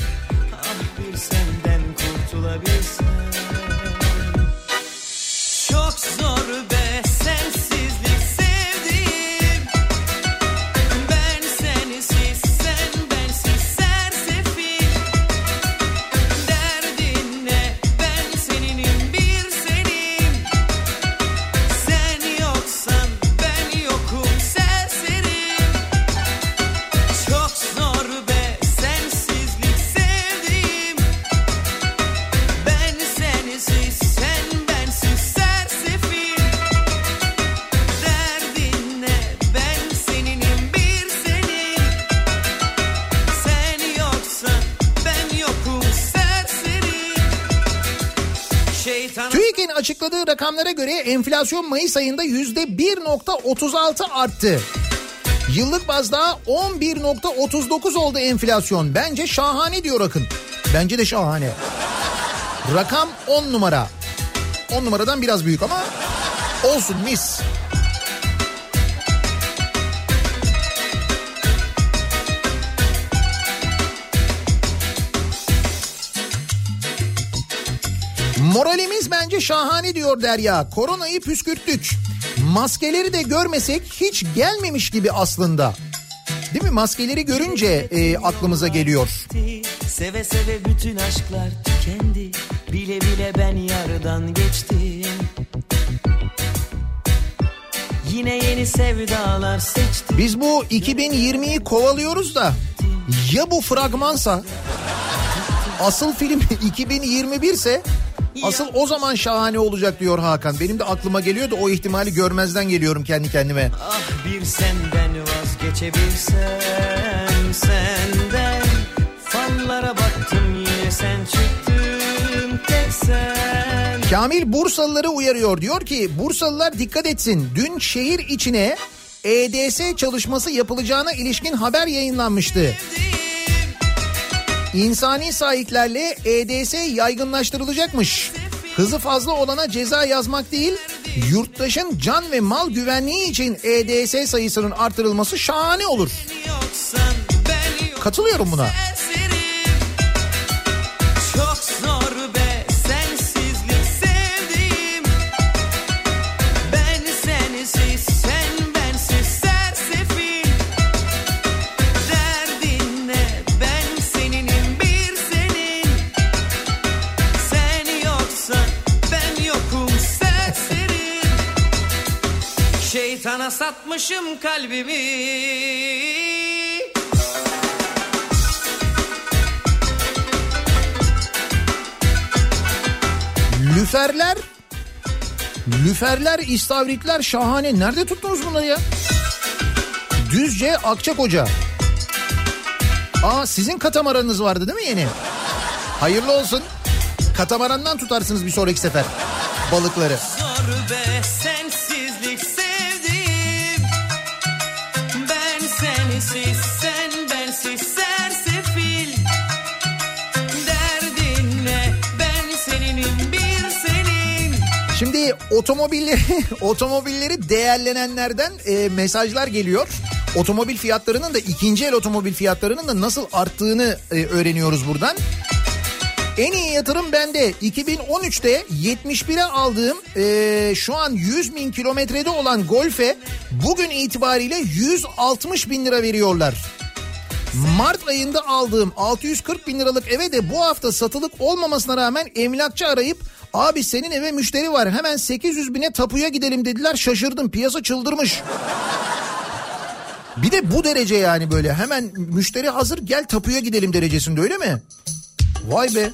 Rakamlara göre enflasyon Mayıs ayında yüzde 1.36 arttı. Yıllık bazda 11.39 oldu enflasyon. Bence şahane diyor Akın. Bence de şahane. Rakam 10 numara. 10 numaradan biraz büyük ama olsun mis. Moralimiz bence şahane diyor Derya. Koronayı püskürttük. Maskeleri de görmesek hiç gelmemiş gibi aslında. Değil mi? Maskeleri görünce e, aklımıza geliyor. Seve seve bütün aşklar tükendi Bile bile ben yardan geçtim Yine yeni sevdalar seçtim Biz bu 2020'yi kovalıyoruz da ya bu fragmansa asıl film 2021 ise asıl o zaman şahane olacak diyor Hakan. Benim de aklıma geliyor da o ihtimali görmezden geliyorum kendi kendime. Ah bir senden vazgeçebilsem senden Fallara baktım yine sen çıktın tek sen Kamil Bursalıları uyarıyor. Diyor ki Bursalılar dikkat etsin. Dün şehir içine EDS çalışması yapılacağına ilişkin haber yayınlanmıştı. İnsani sahiplerle EDS yaygınlaştırılacakmış. Hızı fazla olana ceza yazmak değil, yurttaşın can ve mal güvenliği için EDS sayısının artırılması şahane olur. Katılıyorum buna. Şeytana satmışım kalbimi. Lüferler Lüferler, istavritler şahane. Nerede tuttunuz bunları ya? Düzce, Akçakoca. Aa sizin katamaranınız vardı değil mi yeni? Hayırlı olsun. Katamarandan tutarsınız bir sonraki sefer balıkları. Otomobilleri otomobilleri değerlenenlerden e, mesajlar geliyor. Otomobil fiyatlarının da ikinci el otomobil fiyatlarının da nasıl arttığını e, öğreniyoruz buradan. En iyi yatırım bende. 2013'te 71'e aldığım e, şu an 100 bin kilometrede olan Golf'e bugün itibariyle 160 bin lira veriyorlar. Mart ayında aldığım 640 bin liralık eve de bu hafta satılık olmamasına rağmen emlakçı arayıp abi senin eve müşteri var hemen 800 bine tapuya gidelim dediler şaşırdım piyasa çıldırmış. Bir de bu derece yani böyle hemen müşteri hazır gel tapuya gidelim derecesinde öyle mi? Vay be.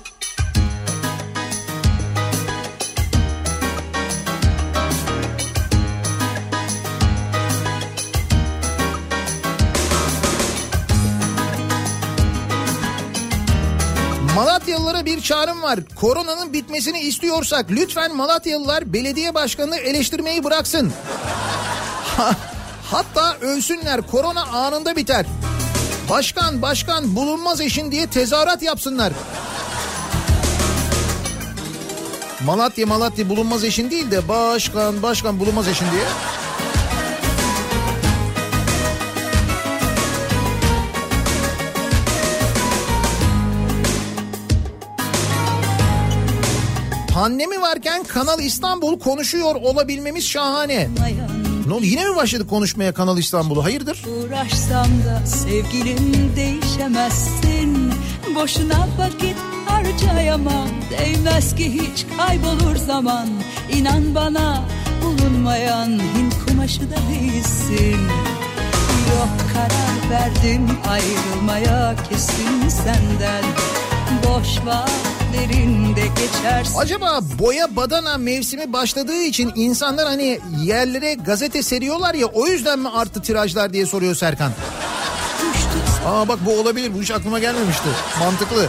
Bir çağrım var. Koronanın bitmesini istiyorsak lütfen Malatyalılar belediye başkanını eleştirmeyi bıraksın. Hatta ölsünler korona anında biter. Başkan başkan bulunmaz eşin diye tezahürat yapsınlar. Malatya Malatya bulunmaz eşin değil de başkan başkan bulunmaz eşin diye. Pandemi varken Kanal İstanbul konuşuyor olabilmemiz şahane. Ne oldu? Yine mi başladık konuşmaya Kanal İstanbul'u? Hayırdır? Uğraşsam da sevgilim değişemezsin. Boşuna vakit harcayamam. Değmez ki hiç kaybolur zaman. İnan bana bulunmayan Hint kumaşı da değilsin. Yok karar verdim ayrılmaya kesin senden. Boş vaatlerinde geçersin Acaba boya badana mevsimi başladığı için insanlar hani yerlere gazete seriyorlar ya o yüzden mi arttı tirajlar diye soruyor Serkan. Aa bak bu olabilir bu hiç aklıma gelmemişti. Mantıklı.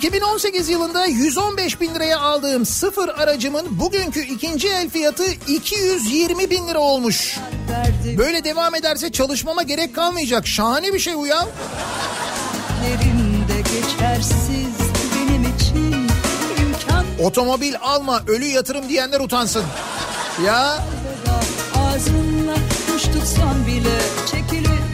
2018 yılında 115 bin liraya aldığım sıfır aracımın bugünkü ikinci el fiyatı 220 bin lira olmuş. Böyle devam ederse çalışmama gerek kalmayacak. Şahane bir şey bu ya. Otomobil alma ölü yatırım diyenler utansın. Ya Ağzınla kuş tutsan bile çekilir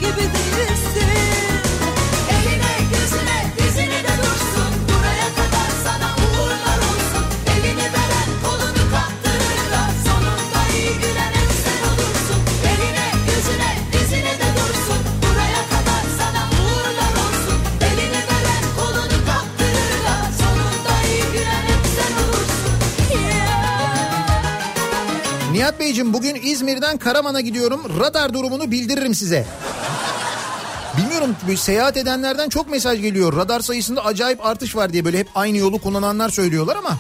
Nihat Beyciğim bugün İzmir'den Karaman'a gidiyorum. Radar durumunu bildiririm size. Bilmiyorum seyahat edenlerden çok mesaj geliyor. Radar sayısında acayip artış var diye böyle hep aynı yolu kullananlar söylüyorlar ama.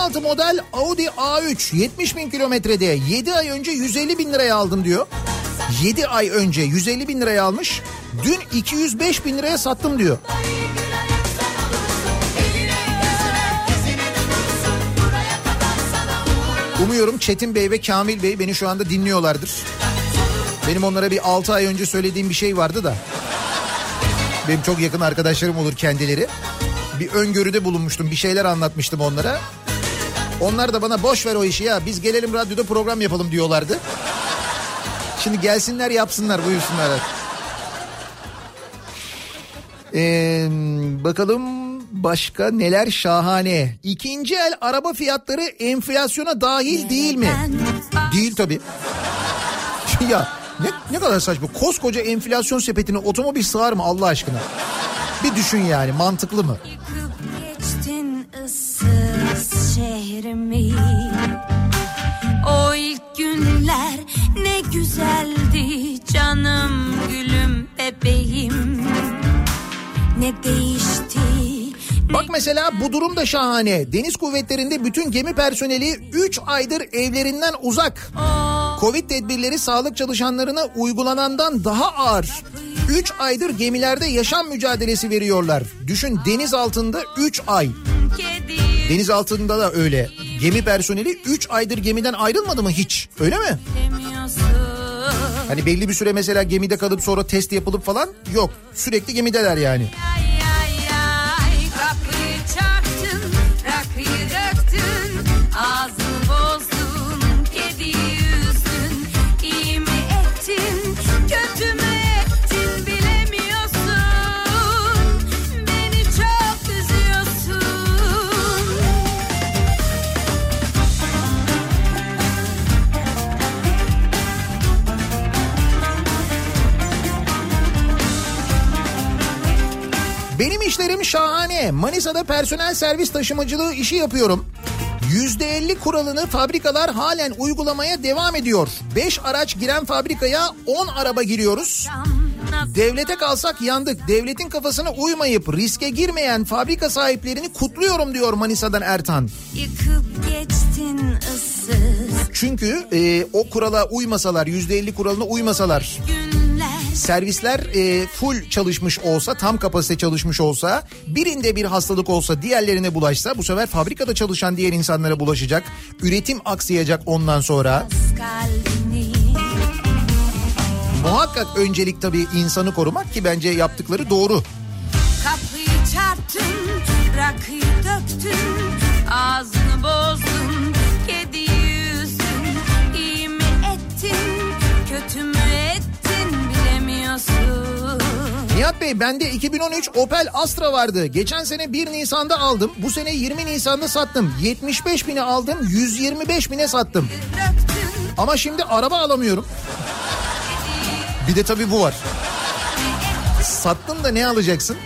Eline gözüne dizine de dursun Buraya kadar sana uğurlar olsun Elini veren kolunu kaptırır da 2016 model Audi A3 70 bin kilometrede 7 ay önce 150 bin liraya aldım diyor. 7 ay önce 150 bin liraya almış. Dün 205 bin liraya sattım diyor. Umuyorum Çetin Bey ve Kamil Bey beni şu anda dinliyorlardır. Benim onlara bir 6 ay önce söylediğim bir şey vardı da. Benim çok yakın arkadaşlarım olur kendileri. Bir öngörüde bulunmuştum bir şeyler anlatmıştım onlara. Onlar da bana boş ver o işi ya biz gelelim radyoda program yapalım diyorlardı. Şimdi gelsinler yapsınlar buyursunlar. Ee, bakalım başka neler şahane. İkinci el araba fiyatları enflasyona dahil değil mi? Değil tabii. ya ne, ne kadar saçma. Koskoca enflasyon sepetine otomobil sığar mı Allah aşkına? Bir düşün yani mantıklı mı? Geçtin ıssız şehrimi O ilk günler ne güzeldi canım gülüm bebeğim Ne değişti Bak mesela bu durum da şahane. Deniz kuvvetlerinde bütün gemi personeli 3 aydır evlerinden uzak. Covid tedbirleri sağlık çalışanlarına uygulanandan daha ağır. 3 aydır gemilerde yaşam mücadelesi veriyorlar. Düşün deniz altında 3 ay. Deniz altında da öyle. Gemi personeli 3 aydır gemiden ayrılmadı mı hiç? Öyle mi? Hani belli bir süre mesela gemide kalıp sonra test yapılıp falan yok. Sürekli gemideler yani. Ay Benim işlerim şahane. Manisa'da personel servis taşımacılığı işi yapıyorum. %50 kuralını fabrikalar halen uygulamaya devam ediyor. 5 araç giren fabrikaya 10 araba giriyoruz. Devlete kalsak yandık. Devletin kafasına uymayıp riske girmeyen fabrika sahiplerini kutluyorum diyor Manisa'dan Ertan. Çünkü e, o kurala uymasalar, %50 kuralına uymasalar günler. Servisler e, full çalışmış olsa tam kapasite çalışmış olsa birinde bir hastalık olsa diğerlerine bulaşsa bu sefer fabrikada çalışan diğer insanlara bulaşacak. Üretim aksayacak ondan sonra. Muhakkak öncelik tabii insanı korumak ki bence yaptıkları doğru. Kapıyı çarptın, rakıyı döktün, ağzını bozdun, kediyi üzdün, iyi mi ettin, Nihat Bey bende 2013 Opel Astra vardı. Geçen sene 1 Nisan'da aldım. Bu sene 20 Nisan'da sattım. 75 bine aldım 125 bine sattım. Ama şimdi araba alamıyorum. Bir de tabii bu var. Sattın da ne alacaksın?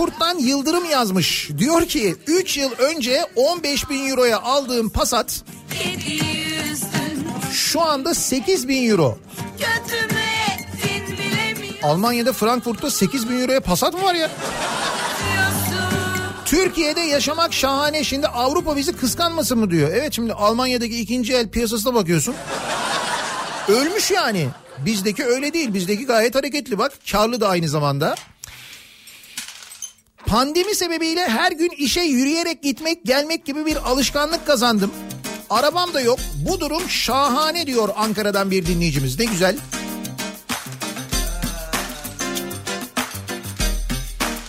Frankfurt'tan Yıldırım yazmış. Diyor ki 3 yıl önce 15 bin euroya aldığım Passat şu anda 8 bin euro. Almanya'da Frankfurt'ta 8 bin euroya Passat mı var ya? Türkiye'de yaşamak şahane. Şimdi Avrupa bizi kıskanmasın mı diyor. Evet şimdi Almanya'daki ikinci el piyasasına bakıyorsun. Ölmüş yani. Bizdeki öyle değil. Bizdeki gayet hareketli bak. Karlı da aynı zamanda. Pandemi sebebiyle her gün işe yürüyerek gitmek gelmek gibi bir alışkanlık kazandım. Arabam da yok. Bu durum şahane diyor Ankara'dan bir dinleyicimiz. Ne güzel.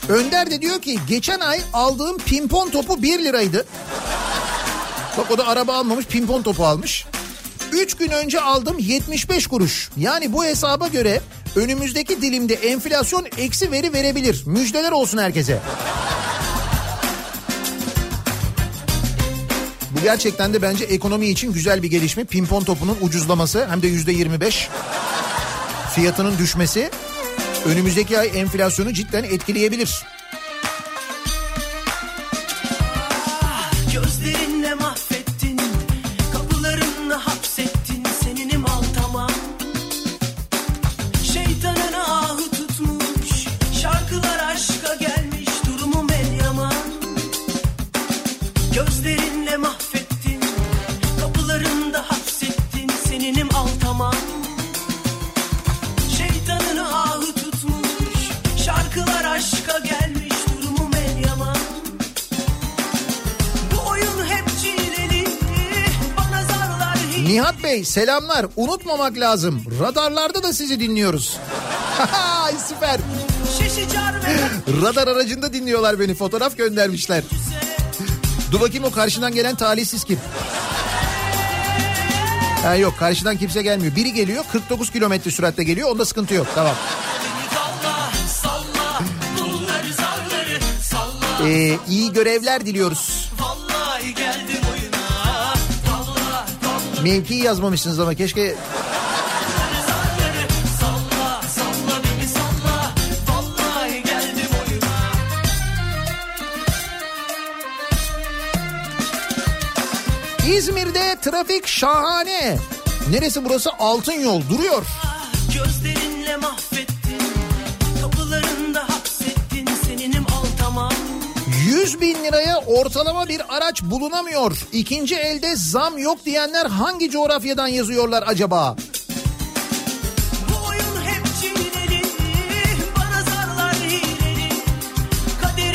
Önder de diyor ki geçen ay aldığım pimpon topu 1 liraydı. Bak o da araba almamış pimpon topu almış. 3 gün önce aldım 75 kuruş. Yani bu hesaba göre önümüzdeki dilimde enflasyon eksi veri verebilir. Müjdeler olsun herkese. Bu gerçekten de bence ekonomi için güzel bir gelişme. Pimpon topunun ucuzlaması hem de yüzde 25 fiyatının düşmesi önümüzdeki ay enflasyonu cidden etkileyebilir. Bey selamlar. Unutmamak lazım. Radarlarda da sizi dinliyoruz. Süper. Radar aracında dinliyorlar beni. Fotoğraf göndermişler. Dur bakayım o karşıdan gelen talihsiz kim? Ha yok karşıdan kimse gelmiyor. Biri geliyor 49 kilometre süratle geliyor. Onda sıkıntı yok. Tamam. Ee, iyi görevler diliyoruz. Mevkiyi yazmamışsınız ama keşke İzmir'de trafik şahane. Neresi burası? Altın yol duruyor. Gözlerinle 100 bin liraya ortalama bir araç bulunamıyor. İkinci elde zam yok diyenler hangi coğrafyadan yazıyorlar acaba?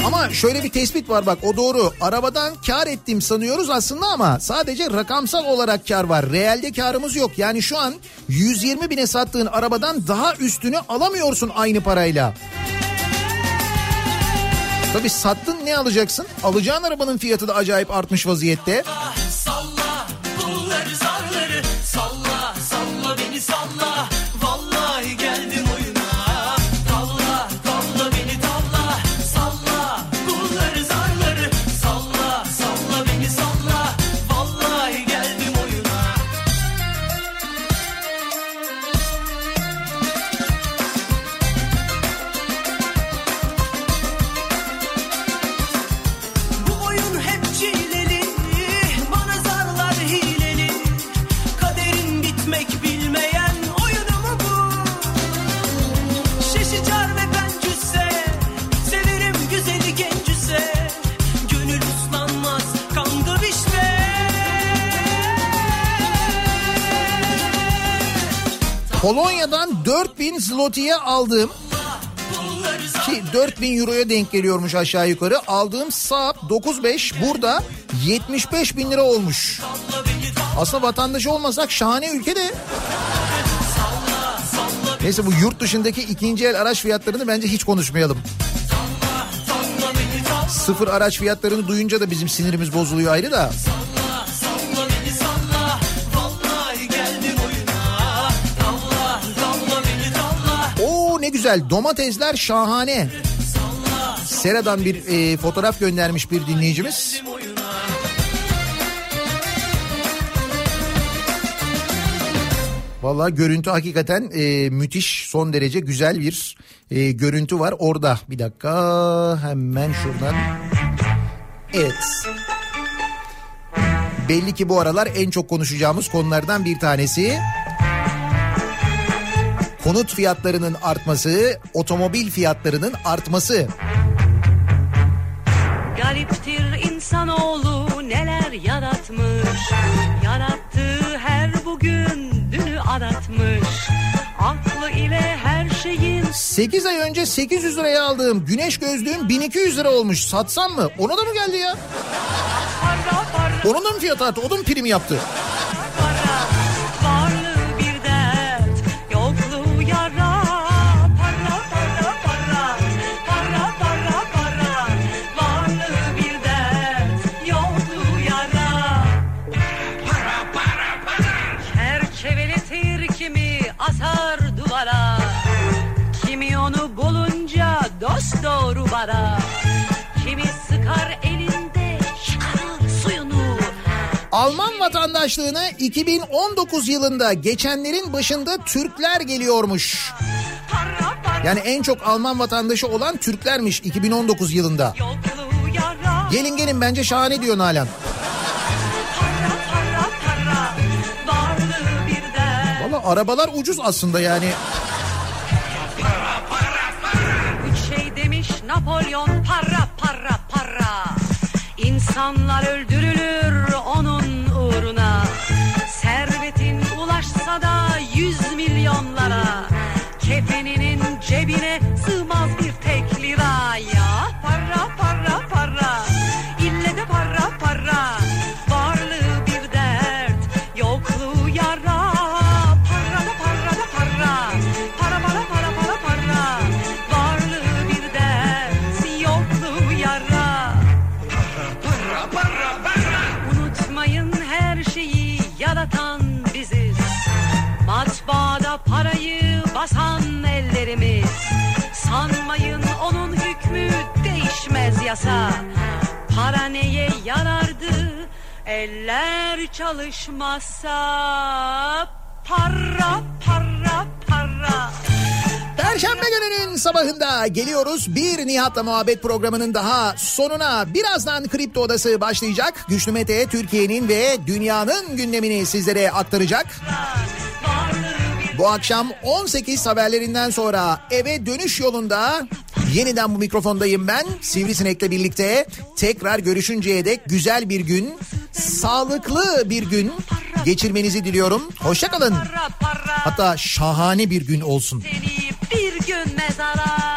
Ama şöyle bir tespit var bak o doğru. Arabadan kar ettim sanıyoruz aslında ama sadece rakamsal olarak kar var. Realde karımız yok. Yani şu an 120 bine sattığın arabadan daha üstünü alamıyorsun aynı parayla. Tabii sattın ne alacaksın? Alacağın arabanın fiyatı da acayip artmış vaziyette. Salla bunları zarları Salla salla beni salla Polonya'dan 4000 zlotiye aldığım ki 4000 euroya denk geliyormuş aşağı yukarı. Aldığım Saab 95 burada 75 bin lira olmuş. Aslında vatandaşı olmasak şahane ülkede. Neyse bu yurt dışındaki ikinci el araç fiyatlarını bence hiç konuşmayalım. Sıfır araç fiyatlarını duyunca da bizim sinirimiz bozuluyor ayrı da. Salla güzel domatesler şahane. Sera'dan bir e, fotoğraf göndermiş bir dinleyicimiz. Vallahi görüntü hakikaten e, müthiş son derece güzel bir e, görüntü var orada. Bir dakika hemen şuradan. Evet. Belli ki bu aralar en çok konuşacağımız konulardan bir tanesi. Konut fiyatlarının artması, otomobil fiyatlarının artması. Gariptir insanoğlu neler yaratmış Yarattığı her bugün dünü aratmış Aklı ile her şeyin 8 ay önce 800 liraya aldığım güneş gözlüğüm 1200 lira olmuş. Satsam mı? Ona da mı geldi ya? Onun da mı fiyatı arttı? O da mı prim yaptı? Doğru bara Kimi sıkar elinde çıkarır suyunu Alman vatandaşlığına 2019 yılında geçenlerin başında Türkler geliyormuş. Yani en çok Alman vatandaşı olan Türklermiş 2019 yılında. Gelin gelin bence şahane diyor Nalan. Valla arabalar ucuz aslında yani. Napolyon para para para. İnsanlar öldürülür onun uğruna. Servetin ulaşsa da yüz milyonlara. Kefeninin cebine sığmaz bir tek yasa Para neye yarardı Eller çalışmazsa Para para para Perşembe gününün sabahında geliyoruz. Bir Nihat'la muhabbet programının daha sonuna birazdan Kripto Odası başlayacak. Güçlü Mete Türkiye'nin ve dünyanın gündemini sizlere aktaracak. Bu akşam 18 haberlerinden sonra eve dönüş yolunda yeniden bu mikrofondayım ben. Sivrisinek'le birlikte tekrar görüşünceye dek güzel bir gün, sağlıklı bir gün geçirmenizi diliyorum. Hoşçakalın. Hatta şahane bir gün olsun. Seni bir gün mezara